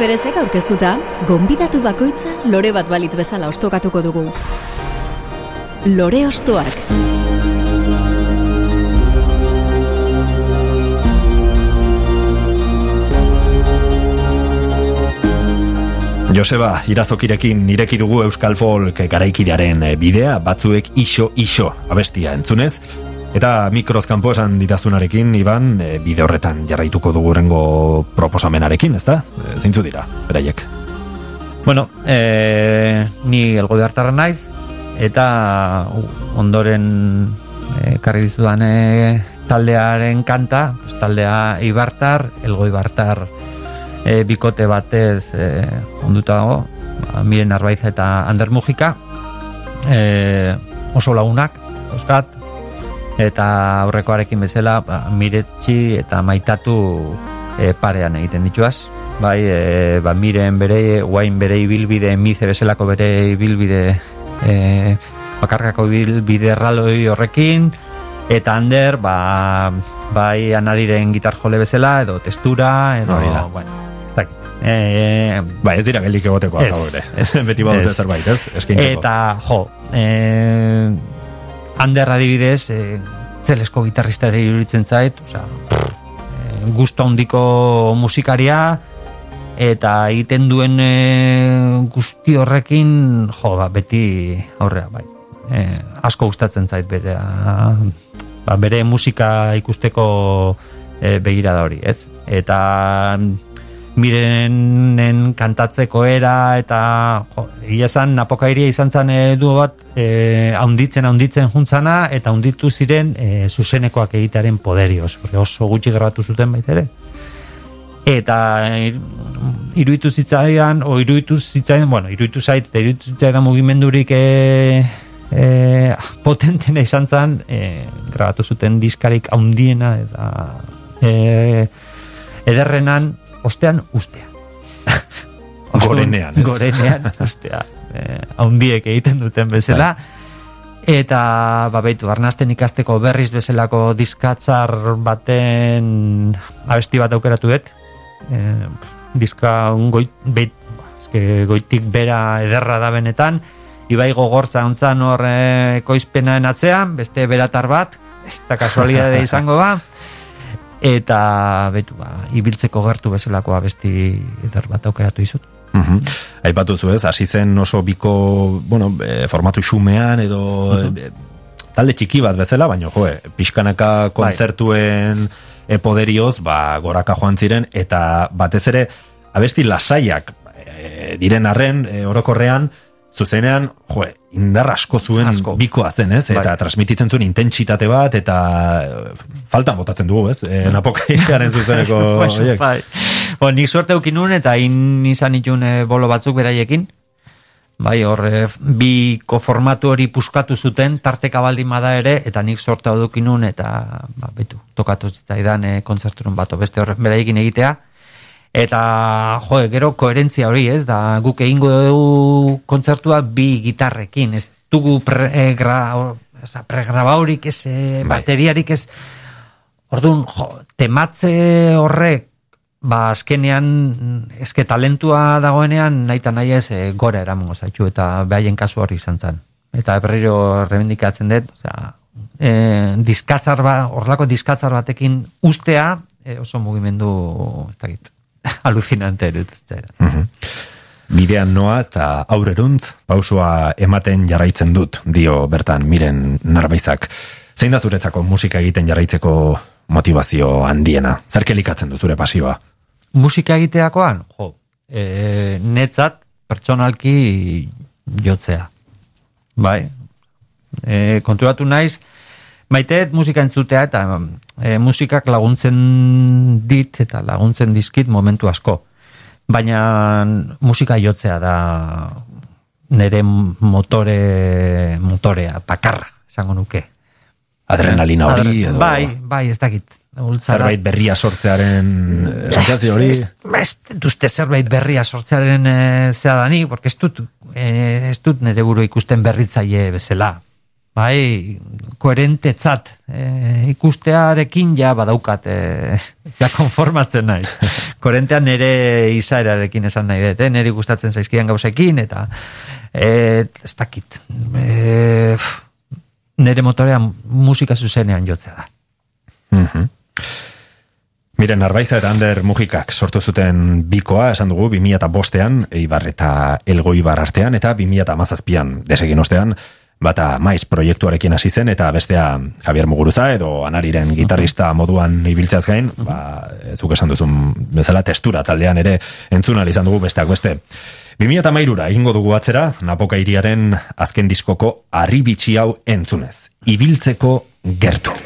perezek aurkeztuta, gonbidatu bakoitza lore bat balitz bezala ostokatuko dugu. Lore ostoak. Joseba, irazokirekin ireki dugu Euskal Folk garaikidearen bidea, batzuek iso iso abestia entzunez, eta mikroz kanpo esan ditazunarekin, Iban, eh, bide horretan jarraituko dugu rengo proposamenarekin, ezta? Eh, Zeintzu dira, beraiek. Bueno, e, ni elgoi hartarra naiz, eta ondoren e, karri dizudan e, taldearen kanta, pues, taldea Ibartar, elgoi Bartar e, bikote batez e, onduta dago, ba, miren arbaiz eta Ander Mujika, e, oso lagunak, euskat, eta aurrekoarekin bezala ba, miretxi eta maitatu e, parean egiten dituaz. Bai, e, ba, miren bere, guain bere ibilbide, mize bezalako bere ibilbide e, bakarkako ibilbide erraloi horrekin, eta Ander, ba, bai anariren gitar jole bezala, edo testura, edo, Hori da. bueno, ez dakit. E, Ba, ez dira geldik egoteko Ez, ez, Beti badute zerbait, ez? Eskaintzeko. Eta, jo, eh, Ander adibidez, eh, zelesko gitarristari iruditzen zait, osea, eh, gusto handiko musikaria, eta egiten duen eh, guzti horrekin, jo, ba, beti aurrea, bai. Eh, asko gustatzen zait bere, ba, bere musika ikusteko eh, begirada hori, ez? Eta mirenen kantatzeko era eta jo, egia esan napokairia izan zen edu bat e, haunditzen haunditzen juntzana eta haunditu ziren e, zuzenekoak egitearen poderioz oso gutxi grabatu zuten baita ere. Eta e, iruditu zitzaidan o iruditu zitzaidan bueno iruditu zait eta iruditu zitzaidan mugimendurik e, e, potentena izan zen e, grabatu zuten diskarik haundiena eta e, ederrenan ostean ustea. Gorenean, ez? Gorenean, ustea. Eh, haundiek egiten duten bezala. Eta, ba, baitu, arnasten ikasteko berriz bezalako diskatzar baten abesti bat aukeratu dut. Eh, diska un goit, beit, eske goitik bera ederra da benetan, Ibai gogortza ontzan hor eh, atzean, beste beratar bat, ez da kasualidade izango ba, eta betu ba, ibiltzeko gertu bezalakoa besti eder bat aukeratu izut. Mhm. Aipatu zu ez, hasi zen oso biko, bueno, e, formatu xumean edo e, talde txiki bat bezala, baina jo, e, pixkanaka kontzertuen e, poderioz, ba, goraka joan ziren, eta batez ere, abesti lasaiak e, diren arren, e, orokorrean, zuzenean, jo, indar asko zuen Asko. bikoa zen, ez? Eta Bai. transmititzen zuen intentsitate bat, eta e, faltan botatzen dugu, ez? E, napokairaren zuzeneko, Bai, horiek. bai. Bo, nik suerte eukin nuen eta in izan itun eh, bolo batzuk beraiekin. Bai, hor, eh, biko formatu hori puskatu zuten, tarteka baldin bada ere, eta nik sorte dukin nuen, eta, ba, betu, tokatu zitzaidan e, kontzerturun bat, beste hor, beraiekin egitea. Eta, jo, gero koherentzia hori, ez, da, guk egingo dugu kontzertua bi gitarrekin, ez dugu pre, e, gra, oza, pregrabaurik, ez, e, bateriarik, ez, Orduan, jo, tematze horrek, ba, azkenean, eske talentua dagoenean, nahi eta nahi ez, e, gora eramango zaitu, eta behaien kasu hori izan zen. Eta berriro rebendikatzen dut, osea, e, diskatzar ba, horlako diskatzar batekin ustea, e, oso mugimendu, ez dakit, alucinante erut. Mhm. Bidean noa eta aurreruntz pausua ematen jarraitzen dut, dio bertan miren narbaizak. Zein da zuretzako musika egiten jarraitzeko motivazio handiena? Zer kelikatzen du zure pasioa? musika egiteakoan, jo, e, netzat pertsonalki jotzea. Bai, e, konturatu naiz, maiteet musika entzutea eta e, musikak laguntzen dit eta laguntzen dizkit momentu asko. Baina musika jotzea da nire motore, motorea, pakarra, esango nuke. Adrenalina hori edo Bai, bai, ez dakit. Ultzara- zerbait berria sortzearen eh, sentsazio hori? Ez, ez duzte zerbait berria sortzearen e, zea dani, porque ez dut, e, ez dut nire buru ikusten berritzaile bezala. Bai, koherentetzat e, ikustearekin ja badaukat, e, ja konformatzen naiz. Koherentean nire izaerarekin esan nahi dut, eh? nire gustatzen zaizkidan gauzekin, eta e, ez dakit. E, nire motorea musika zuzenean jotzea da. Mhm. Miren, Arbaiza eta Ander Mujikak sortu zuten bikoa, esan dugu, 2005an, Eibar eta Elgoibar artean, eta 2017an, desegin ostean, bata maiz proiektuarekin hasi zen, eta bestea Javier Muguruza, edo Anariren gitarrista moduan ibiltzeaz gain, ba, zuk esan duzun bezala testura taldean ere entzun izan dugu besteak beste. 2008ra egingo dugu atzera, Napoka iriaren azken diskoko arribitxi hau entzunez. Ibiltzeko gertu.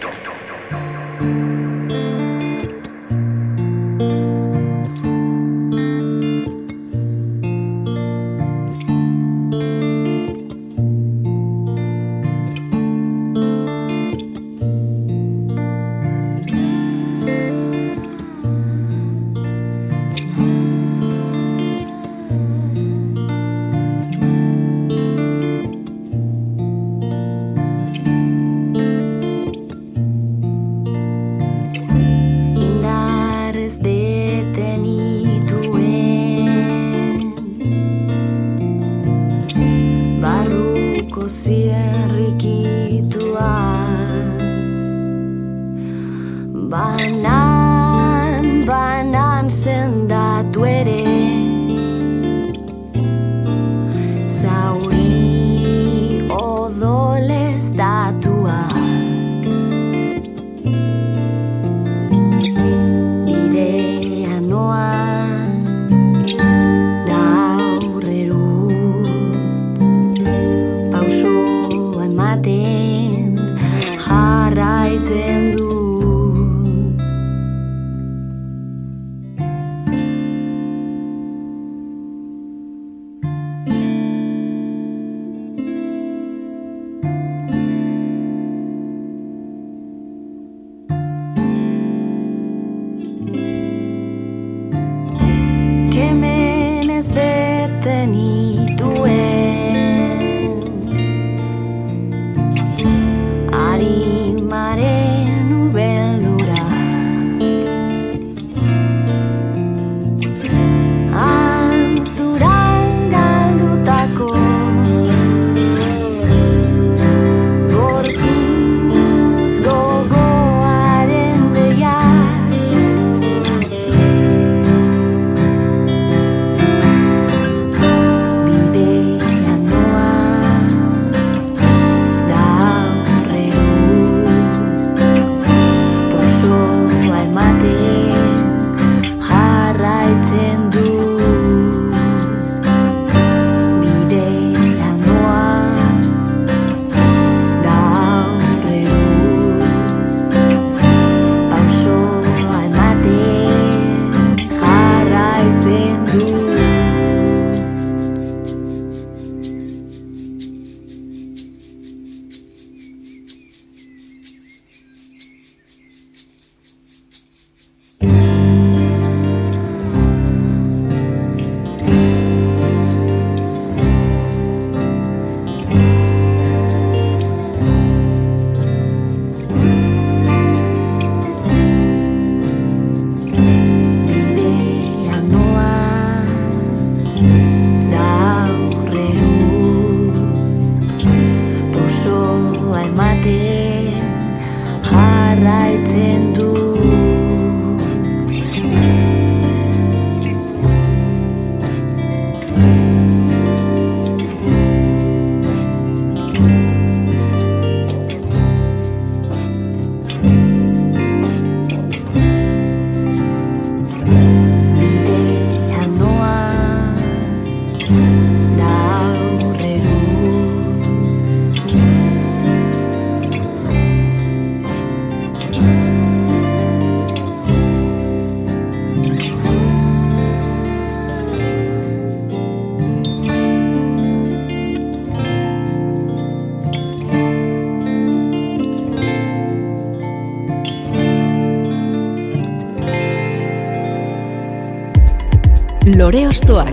Lore Ostoak.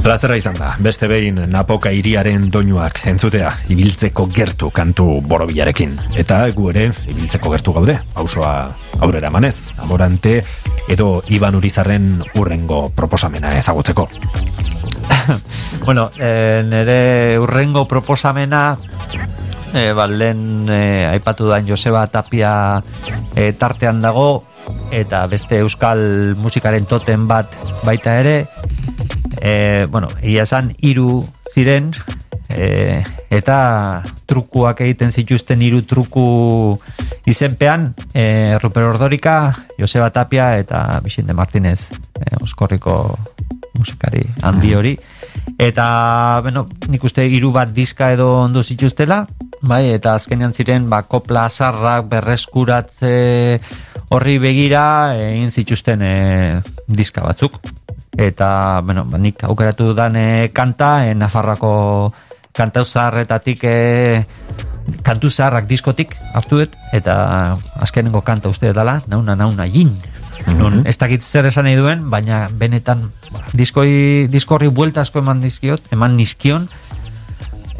Plazera izan da, beste behin napoka iriaren doinuak entzutea, ibiltzeko gertu kantu borobilarekin. Eta gu ere, ibiltzeko gertu gaude, pausoa aurrera emanez, amorante edo Iban Urizarren urrengo proposamena ezagutzeko. Bueno, e, nire urrengo proposamena e, ba, lehen e, aipatu da Joseba Tapia e, tartean dago eta beste euskal musikaren toten bat baita ere. E, bueno, ia esan hiru ziren e, eta trukuak egiten zituzten hiru truku izenpean e, Ruper Ordorika, Joseba Tapia eta Vicente Martinez e, Oskorriko musikari handi hori. Eta bueno, nik uste hiru bat diska edo ondo zituztela bai, eta azkenean ziren ba, kopla azarrak berreskuratze horri begira egin zituzten e, diska batzuk. Eta bueno, ba, nik aukeratu dudan e, kanta e, Nafarroako kantau zaharretatik e, kantu zaharrak diskotik hartu dut eta azkenengo kanta uste dela nauna nauna jin. Non, ez dakit zer esan nahi duen, baina benetan diskoi, diskorri buelta asko eman dizkiot, eman nizkion,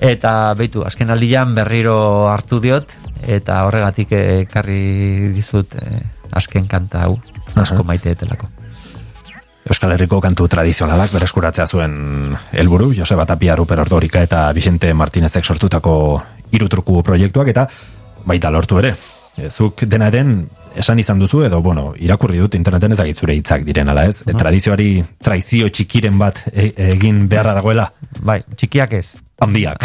eta beitu, azken aldian berriro hartu diot, eta horregatik ekarri dizut eh, azken kanta hau, asko maite etelako. Euskal Herriko kantu tradizionalak bereskuratzea zuen helburu Joseba Tapia, Ruper Ordorika eta Vicente Martinezek sortutako irutruku proiektuak eta baita lortu ere. E, Zuk denaren esan izan duzu edo, bueno, irakurri dut interneten ezagit zure hitzak diren ala ez? E, tradizioari traizio txikiren bat e- egin beharra dagoela? Bai, txikiak ez. Handiak.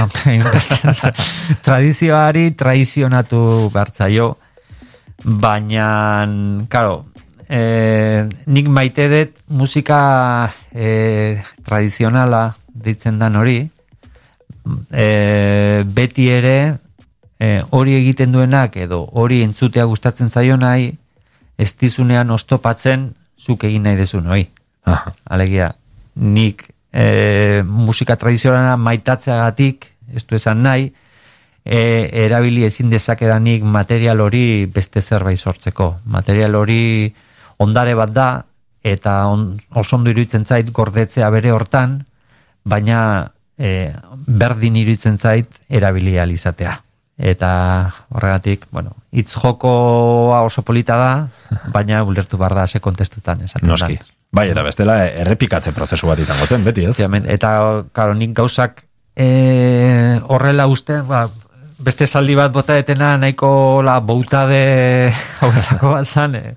Tradizioari traizionatu bertzaio, baina, karo, e, nik maite dut musika e, tradizionala ditzen dan hori, e, beti ere e, hori egiten duenak edo hori entzutea gustatzen zaio nahi, ez dizunean ostopatzen zuk egin nahi dezun hori. Alegia, nik e, musika tradizionala maitatzeagatik, ez du esan nahi, e, erabili ezin dezakedanik material hori beste zerbait sortzeko. Material hori ondare bat da, eta on, oso ondo iruditzen zait gordetzea bere hortan, baina e, berdin iruditzen zait erabili ahal izatea. Eta horregatik, bueno, hitz jokoa oso polita da, baina ulertu behar da ze kontestutan esaten Noski. da. Bai, eta bestela errepikatze prozesu bat izango zen, beti ez? Ziamen, eta, karo, nik gauzak e, horrela uste, ba, beste saldi bat bota etena nahiko la boutade hauetako bat zan, e,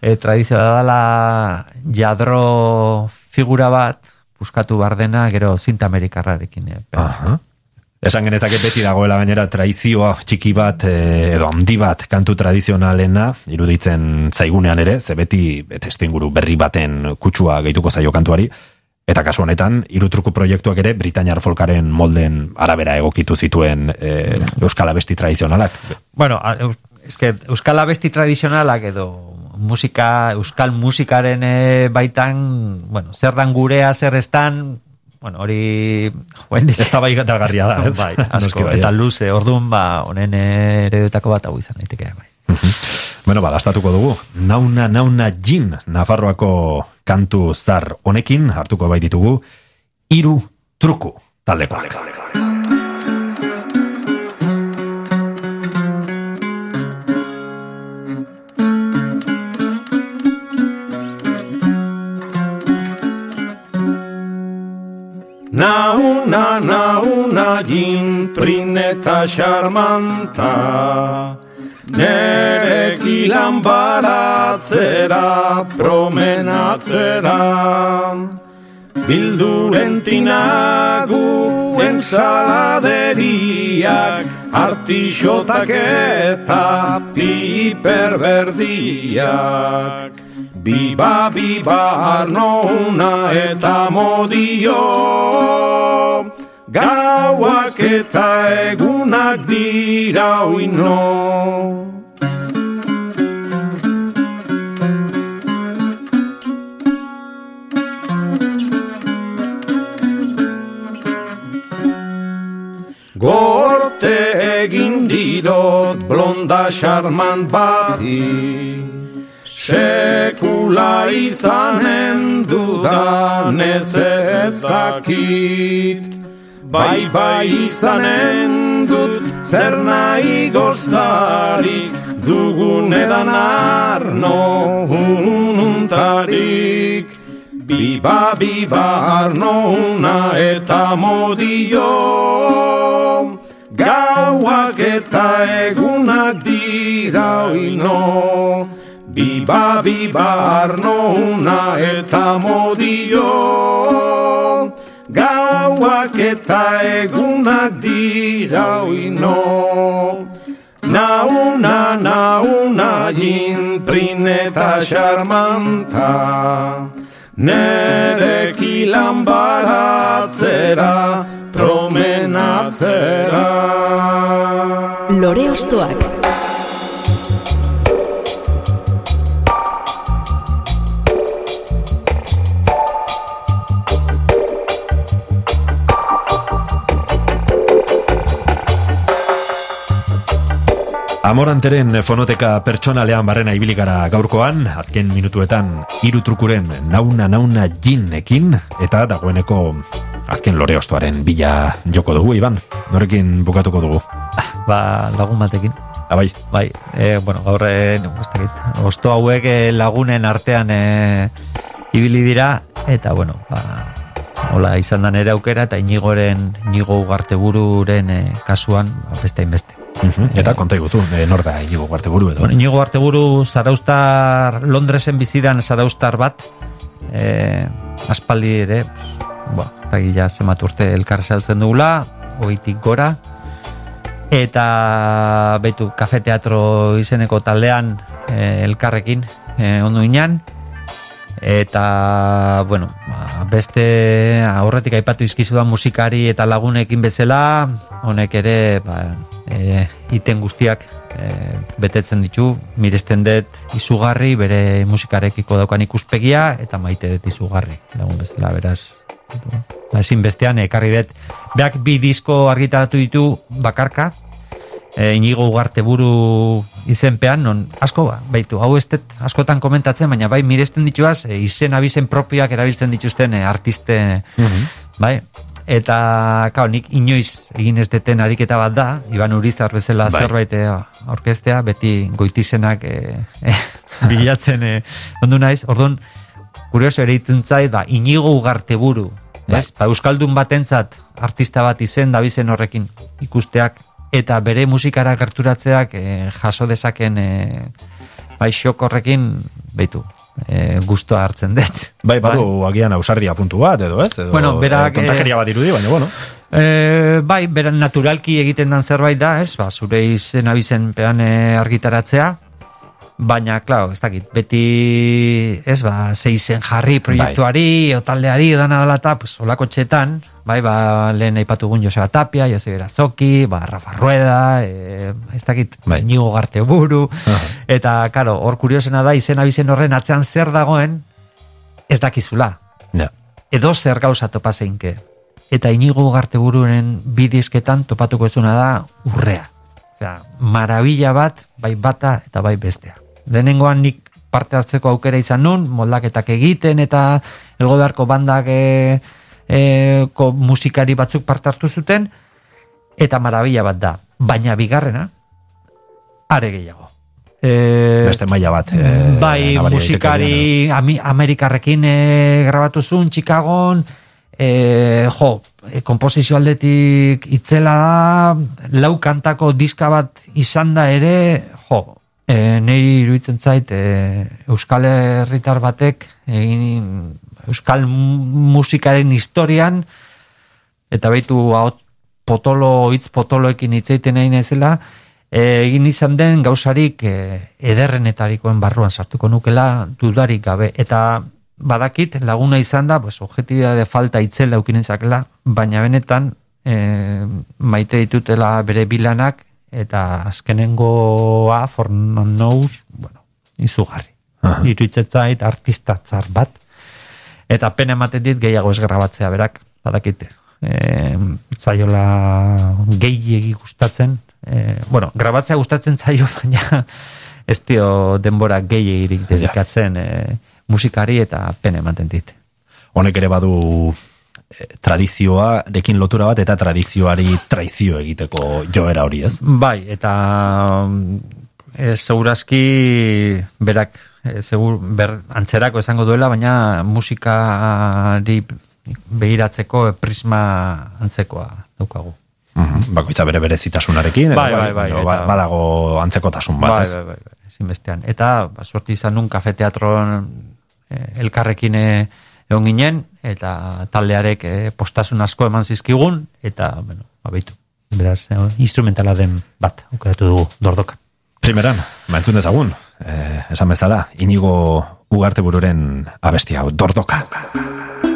e, tradizioa da dela jadro figura bat, buskatu bardena, gero zinta amerikarrarekin. E. Esan genezake beti dagoela gainera traizioa txiki bat eh, edo handi bat kantu tradizionalena iruditzen zaigunean ere, ze beti testinguru berri baten kutsua gehituko zaio kantuari, eta kasu honetan irutruku proiektuak ere Britainiar folkaren molden arabera egokitu zituen eh, euskal abesti tradizionalak. Bueno, eske, euskal abesti tradizionalak edo musika, euskal musikaren e, baitan, bueno, zer dan gurea, zer estan, bueno, hori joendik. Ez da bai garria da, ez? bai, asko, eta luze, orduan, ba, honen eredutako bat hau izan daiteke, bai. Bueno, badastatuko dugu. Nauna nauna jin Nafarroako kantu zar honekin hartuko bai ditugu hiru truku taldekoak. Nauna, nauna, gin, prineta xarmanta Nerekilan baratzera, promenatzera Bildu entinaguen saladeriak Artixotak eta piperberdiak Biba, biba, arnona eta modio. Gauak eta egunak dira uino Gorte egin dirot blonda charmant bati Sekula izanen dudanez ez dakit. Bai bai izanen dut zer nahi goztarik Dugun edan arno ununtarik Biba biba arno una eta modio. Gauak eta egunak dira oino Biba biba arno una eta modio. Gauak eta egunak dira oino. Nauna, nauna, jintrin eta charmanta Nerekilan baratzera, promenatzera. Lore Ostoak Amoranteren fonoteka pertsonalean barrena ibili gara gaurkoan, azken minutuetan hiru trukuren nauna nauna jinekin, eta dagoeneko azken lore ostoaren bila joko dugu, Iban. Norekin bukatuko dugu. Ba, lagun batekin. Abai, Bai, e, bueno, gaur e, osto hauek e, lagunen artean e, ibili dira, eta bueno, ba, hola izan da nere aukera, eta inigoren, inigo ugartebururen e, kasuan, ba, beste hainbeste. Mhm, eta konta iguzu, e, nor da inigo buru edo. Bueno, inigo arteburu zaraustar, Londresen bizidan zaraustar bat, e, aspaldi ere, ba, eta gila zemat urte elkar zeltzen dugula, oitik gora, eta betu kafe teatro izeneko taldean e, elkarrekin e, ondo inan, eta bueno, ba, beste aurretik aipatu izkizudan musikari eta lagunekin bezala, honek ere ba, e, iten guztiak e, betetzen ditu, miresten dut izugarri, bere musikarekiko daukan ikuspegia, eta maite dut izugarri, lagun bezala, beraz, ba, ezin bestean, ekarri dut, beak bi disko argitaratu ditu bakarka, e, inigo ugarte buru izenpean, non asko ba, baitu, hau dut askotan komentatzen, baina bai miresten dituaz, e, izen abizen propioak erabiltzen dituzten e, artiste, bai, eta kao, nik inoiz egin ez deten ariketa bat da, Iban Urizar bezala Bai. zerbait e, orkestea, beti goitizenak e, e, bilatzen e, ondu naiz, orduan, kurioso ere zait, ba, inigo ugarte buru, ez? Ba, Euskaldun batentzat artista bat izen dabizen horrekin ikusteak, eta bere musikara gerturatzeak e, jaso dezaken e, bai xok horrekin, beitu, e, gustoa hartzen dut. Bai, badu agian ausardia puntu bat, edo ez? Edo, Bueno, berak, eh, tontakeria bat irudi, baina, bueno. E, bai, beran naturalki egiten dan zerbait da, ez? Ba, zure izen abizen pean argitaratzea, baina, klaro, ez dakit, beti, ez, ba, ze izen jarri proiektuari, o taldeari, dana dela eta, pues, olako txetan, bai, ba, lehen aipatu gun Joseba Tapia, Joseba Zoki, ba, Rafa Rueda, e, ez dakit, Bai. Inigo Garte buru, eta, karo, hor kuriosena da, izen abizen horren atzean zer dagoen, ez dakizula, Ja. edo zer gauza topa zeinke. Eta inigo gartebururen bidizketan topatuko ezuna da urrea. Osea, marabila bat, bai bata eta bai bestea. Lehenengoan nik parte hartzeko aukera izan nun, moldaketak egiten eta elgodarko bandak e, e, ko musikari batzuk parte hartu zuten, eta marabila bat da. Baina bigarrena, are gehiago. E, Beste maila bat. eh, bai, musikari ami, Amerikarrekin e, grabatu zuen Chicagon, e, jo, e, komposizio aldetik itzela da, lau kantako diska bat izan da ere, jo, e, niri iruditzen zait, e, Euskal Herritar batek, egin, Euskal mu- musikaren historian, eta baitu hau potolo, hitz potoloekin hitzeiten nahi naizela, e, egin izan den gauzarik e, ederrenetarikoen barruan sartuko nukela dudarik gabe. Eta badakit laguna izan da, pues, objetibitate falta itzela eukinentzakela, baina benetan e, maite ditutela bere bilanak, eta azkenengoa, for non knows, bueno, izugarri. Aha. Iruditzen zait artista tzar bat, eta pena ematen dit gehiago ez grabatzea berak, badakite. E, zaiola gehiegi gustatzen E, bueno, grabatzea gustatzen zaio, baina ez dio denbora gehiagirik dedikatzen e, musikari eta pene ematen dit. Honek ere badu tradizioarekin lotura bat eta tradizioari traizio egiteko joera hori, ez? Bai, eta e, segurazki berak e, segur, ber, antzerako esango duela, baina musikari behiratzeko prisma antzekoa daukagu. Mhm, Bakoitza bere berezitasunarekin, Bai, bai, bai, eta- ba- badago antzekotasun bat, bai, ez? bai, bai, bai, ezinbestean. Eta, ba, sorti izan nun kafe teatron eh, elkarrekin eh, egon ginen, eta taldearek eh, postasun asko eman zizkigun, eta, bueno, abeitu. Beraz, eh, instrumentala den bat, aukeratu dugu, dordoka. Primeran, maentzun dezagun, eh, esan bezala, inigo ugarte bururen abesti hau, dordoka. Dordoka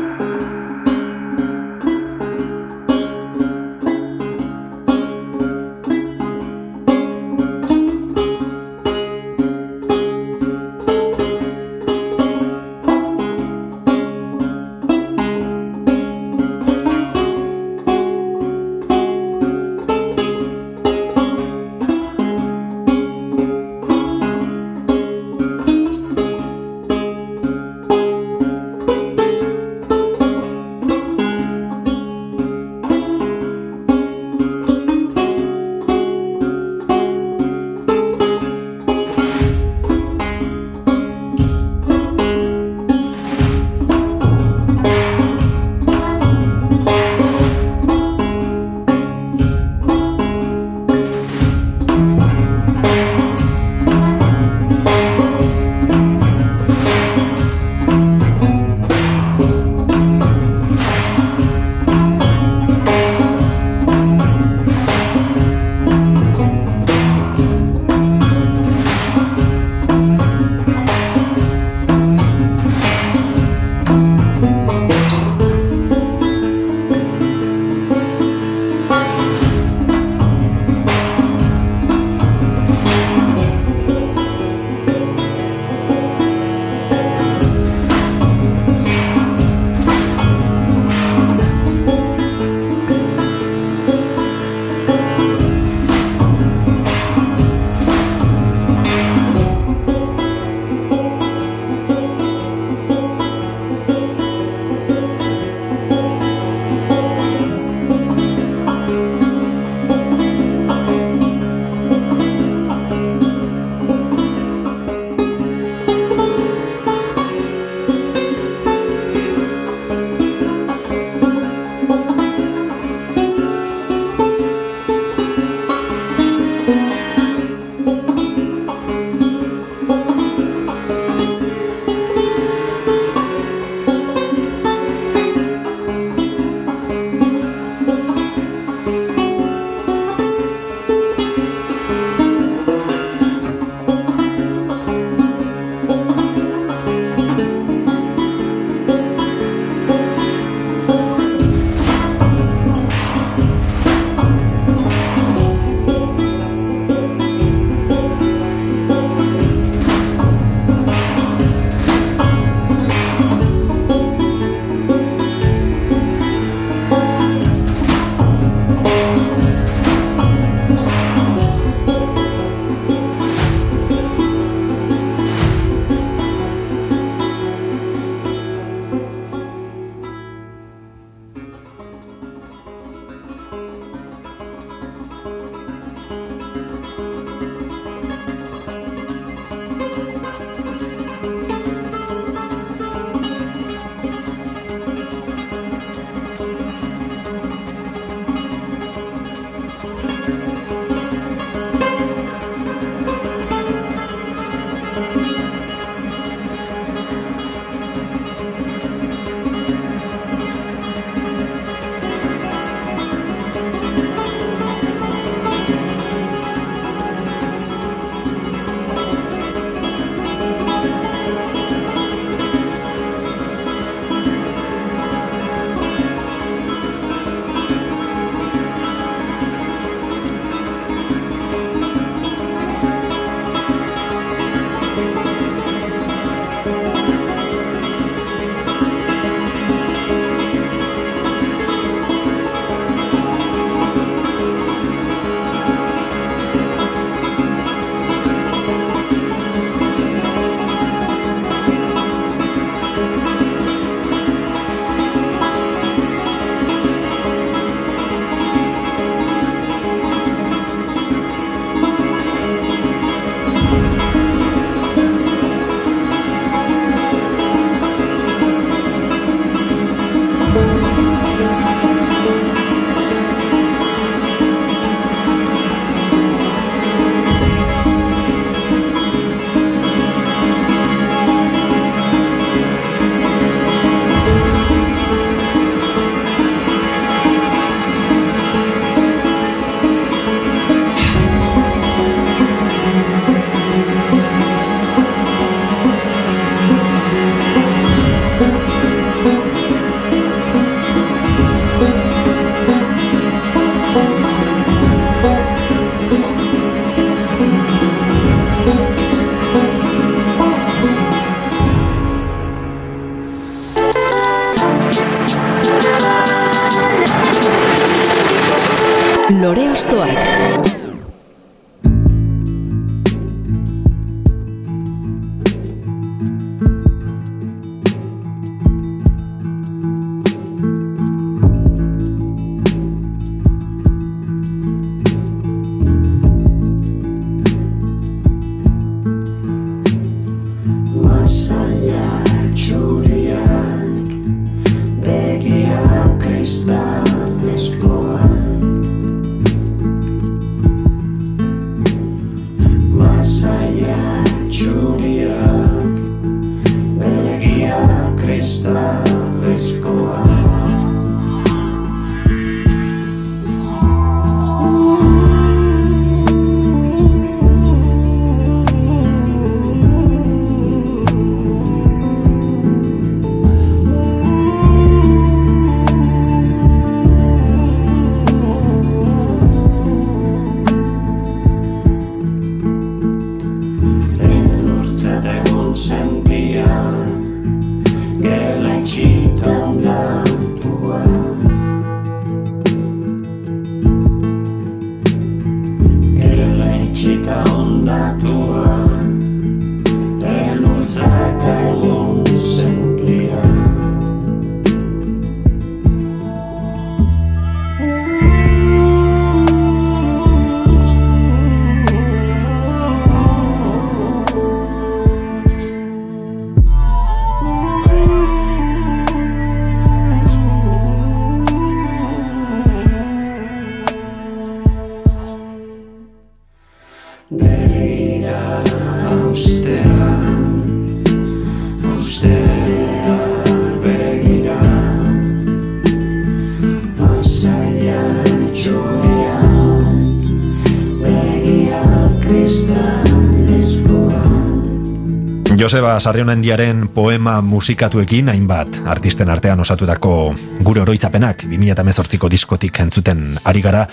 Joseba Sarrionendiaren poema musikatuekin hainbat artisten artean osatutako gure oroitzapenak 2018ko diskotik entzuten ari gara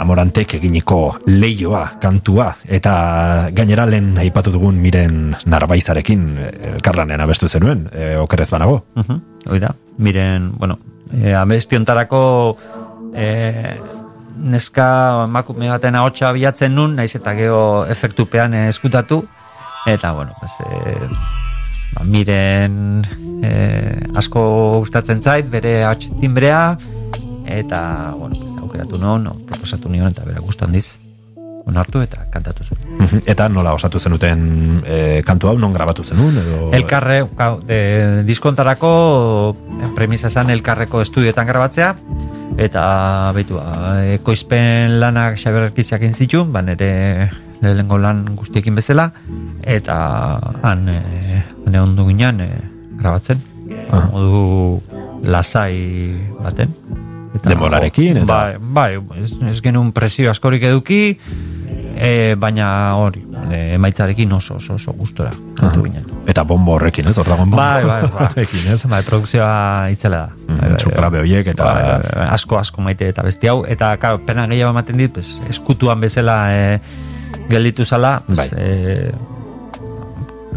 Amorantek eginiko leioa kantua eta gainera lehen aipatu dugun miren narbaizarekin elkarlanean abestu zenuen, e, okerez banago. Uh -huh. Oida, miren, bueno, e, abestiontarako e, neska emakume baten ahotsa bilatzen nun, naiz eta geho efektupean eskutatu, eta, bueno, pues, e, ba, miren e, asko gustatzen zait, bere ahots timbrea, eta, bueno, pues, aukeratu non, no, proposatu nion, eta bera gustan diz, onartu eta kantatu zuen. Mhm. Eta nola osatu zenuten e, kantu hau, non grabatu zenun? Edo... Elkarre, gau, de, diskontarako premisa esan elkarreko estudioetan grabatzea, eta betu, ekoizpen lanak xaberkiziak zituen, ba nire lehengo lan guztiekin bezala, eta han, e, han egon ginen e, grabatzen, Ah. modu lasai baten. Eta, Denborarekin, eta- Bai, bai ez, ez genuen presio askorik eduki, e, baina hori, emaitzarekin oso, oso, oso gustora. kontu ginen. Eta bombo horrekin, ez? Hor dagoen bombo Bai, bai, bai. horrekin, ez? Bai, produkzioa itzela da. Mm, Bai, bai, bai. horiek eta- Bai, bai, bai, asko, asko maite eta besti hau. Eta, karo, pena gehiago ematen dit, pues, eskutuan bezala e, gelditu zala, pues, Bai. e,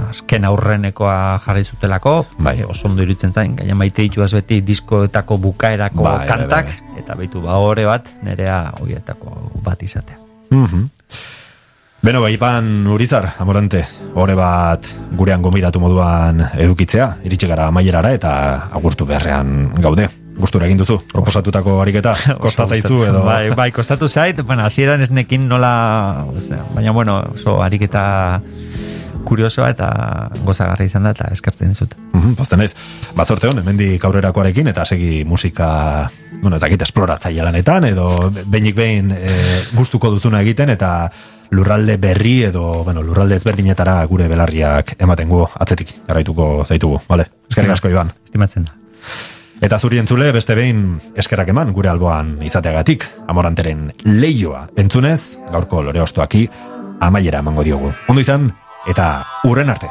azken aurrenekoa jarri zutelako, Bai. e, oso ondo iruditzen zain, gaina maite dituaz beti diskoetako bukaerako Bai, bai, kantak, bai, eta beitu ba hore bat, nerea horietako bat izatea. Mhm. Beno, bai, Ipan Urizar, amorante, ore bat gurean gomidatu moduan edukitzea, iritsi gara amaierara eta agurtu beharrean gaude. Gustura egin duzu, proposatutako ariketa, kosta zaizu edo... Bai, bai, kostatu zait, bueno, hasieran ez nekin nola, osea, baina bueno, oso ariketa kuriosoa eta gozagarri izan da eta eskertzen dizut. Mhm, Pozten naiz. Bazorte hon, hemendik aurrerakoarekin eta segi musika, bueno, ez dakit esploratzaile lanetan edo behinik behin e, gustuko duzuna egiten eta lurralde berri edo, bueno, lurralde ezberdinetara gure belarriak ematen gu atzetik jarraituko zaitugu, vale? Eskerrik asko, Iban. Estimatzen da. Eta zuri entzule beste behin eskerrak eman gure alboan izateagatik, amoranteren leioa entzunez, gaurko lore ostoaki amaiera emango diogu. Ondo izan, eta urren arte.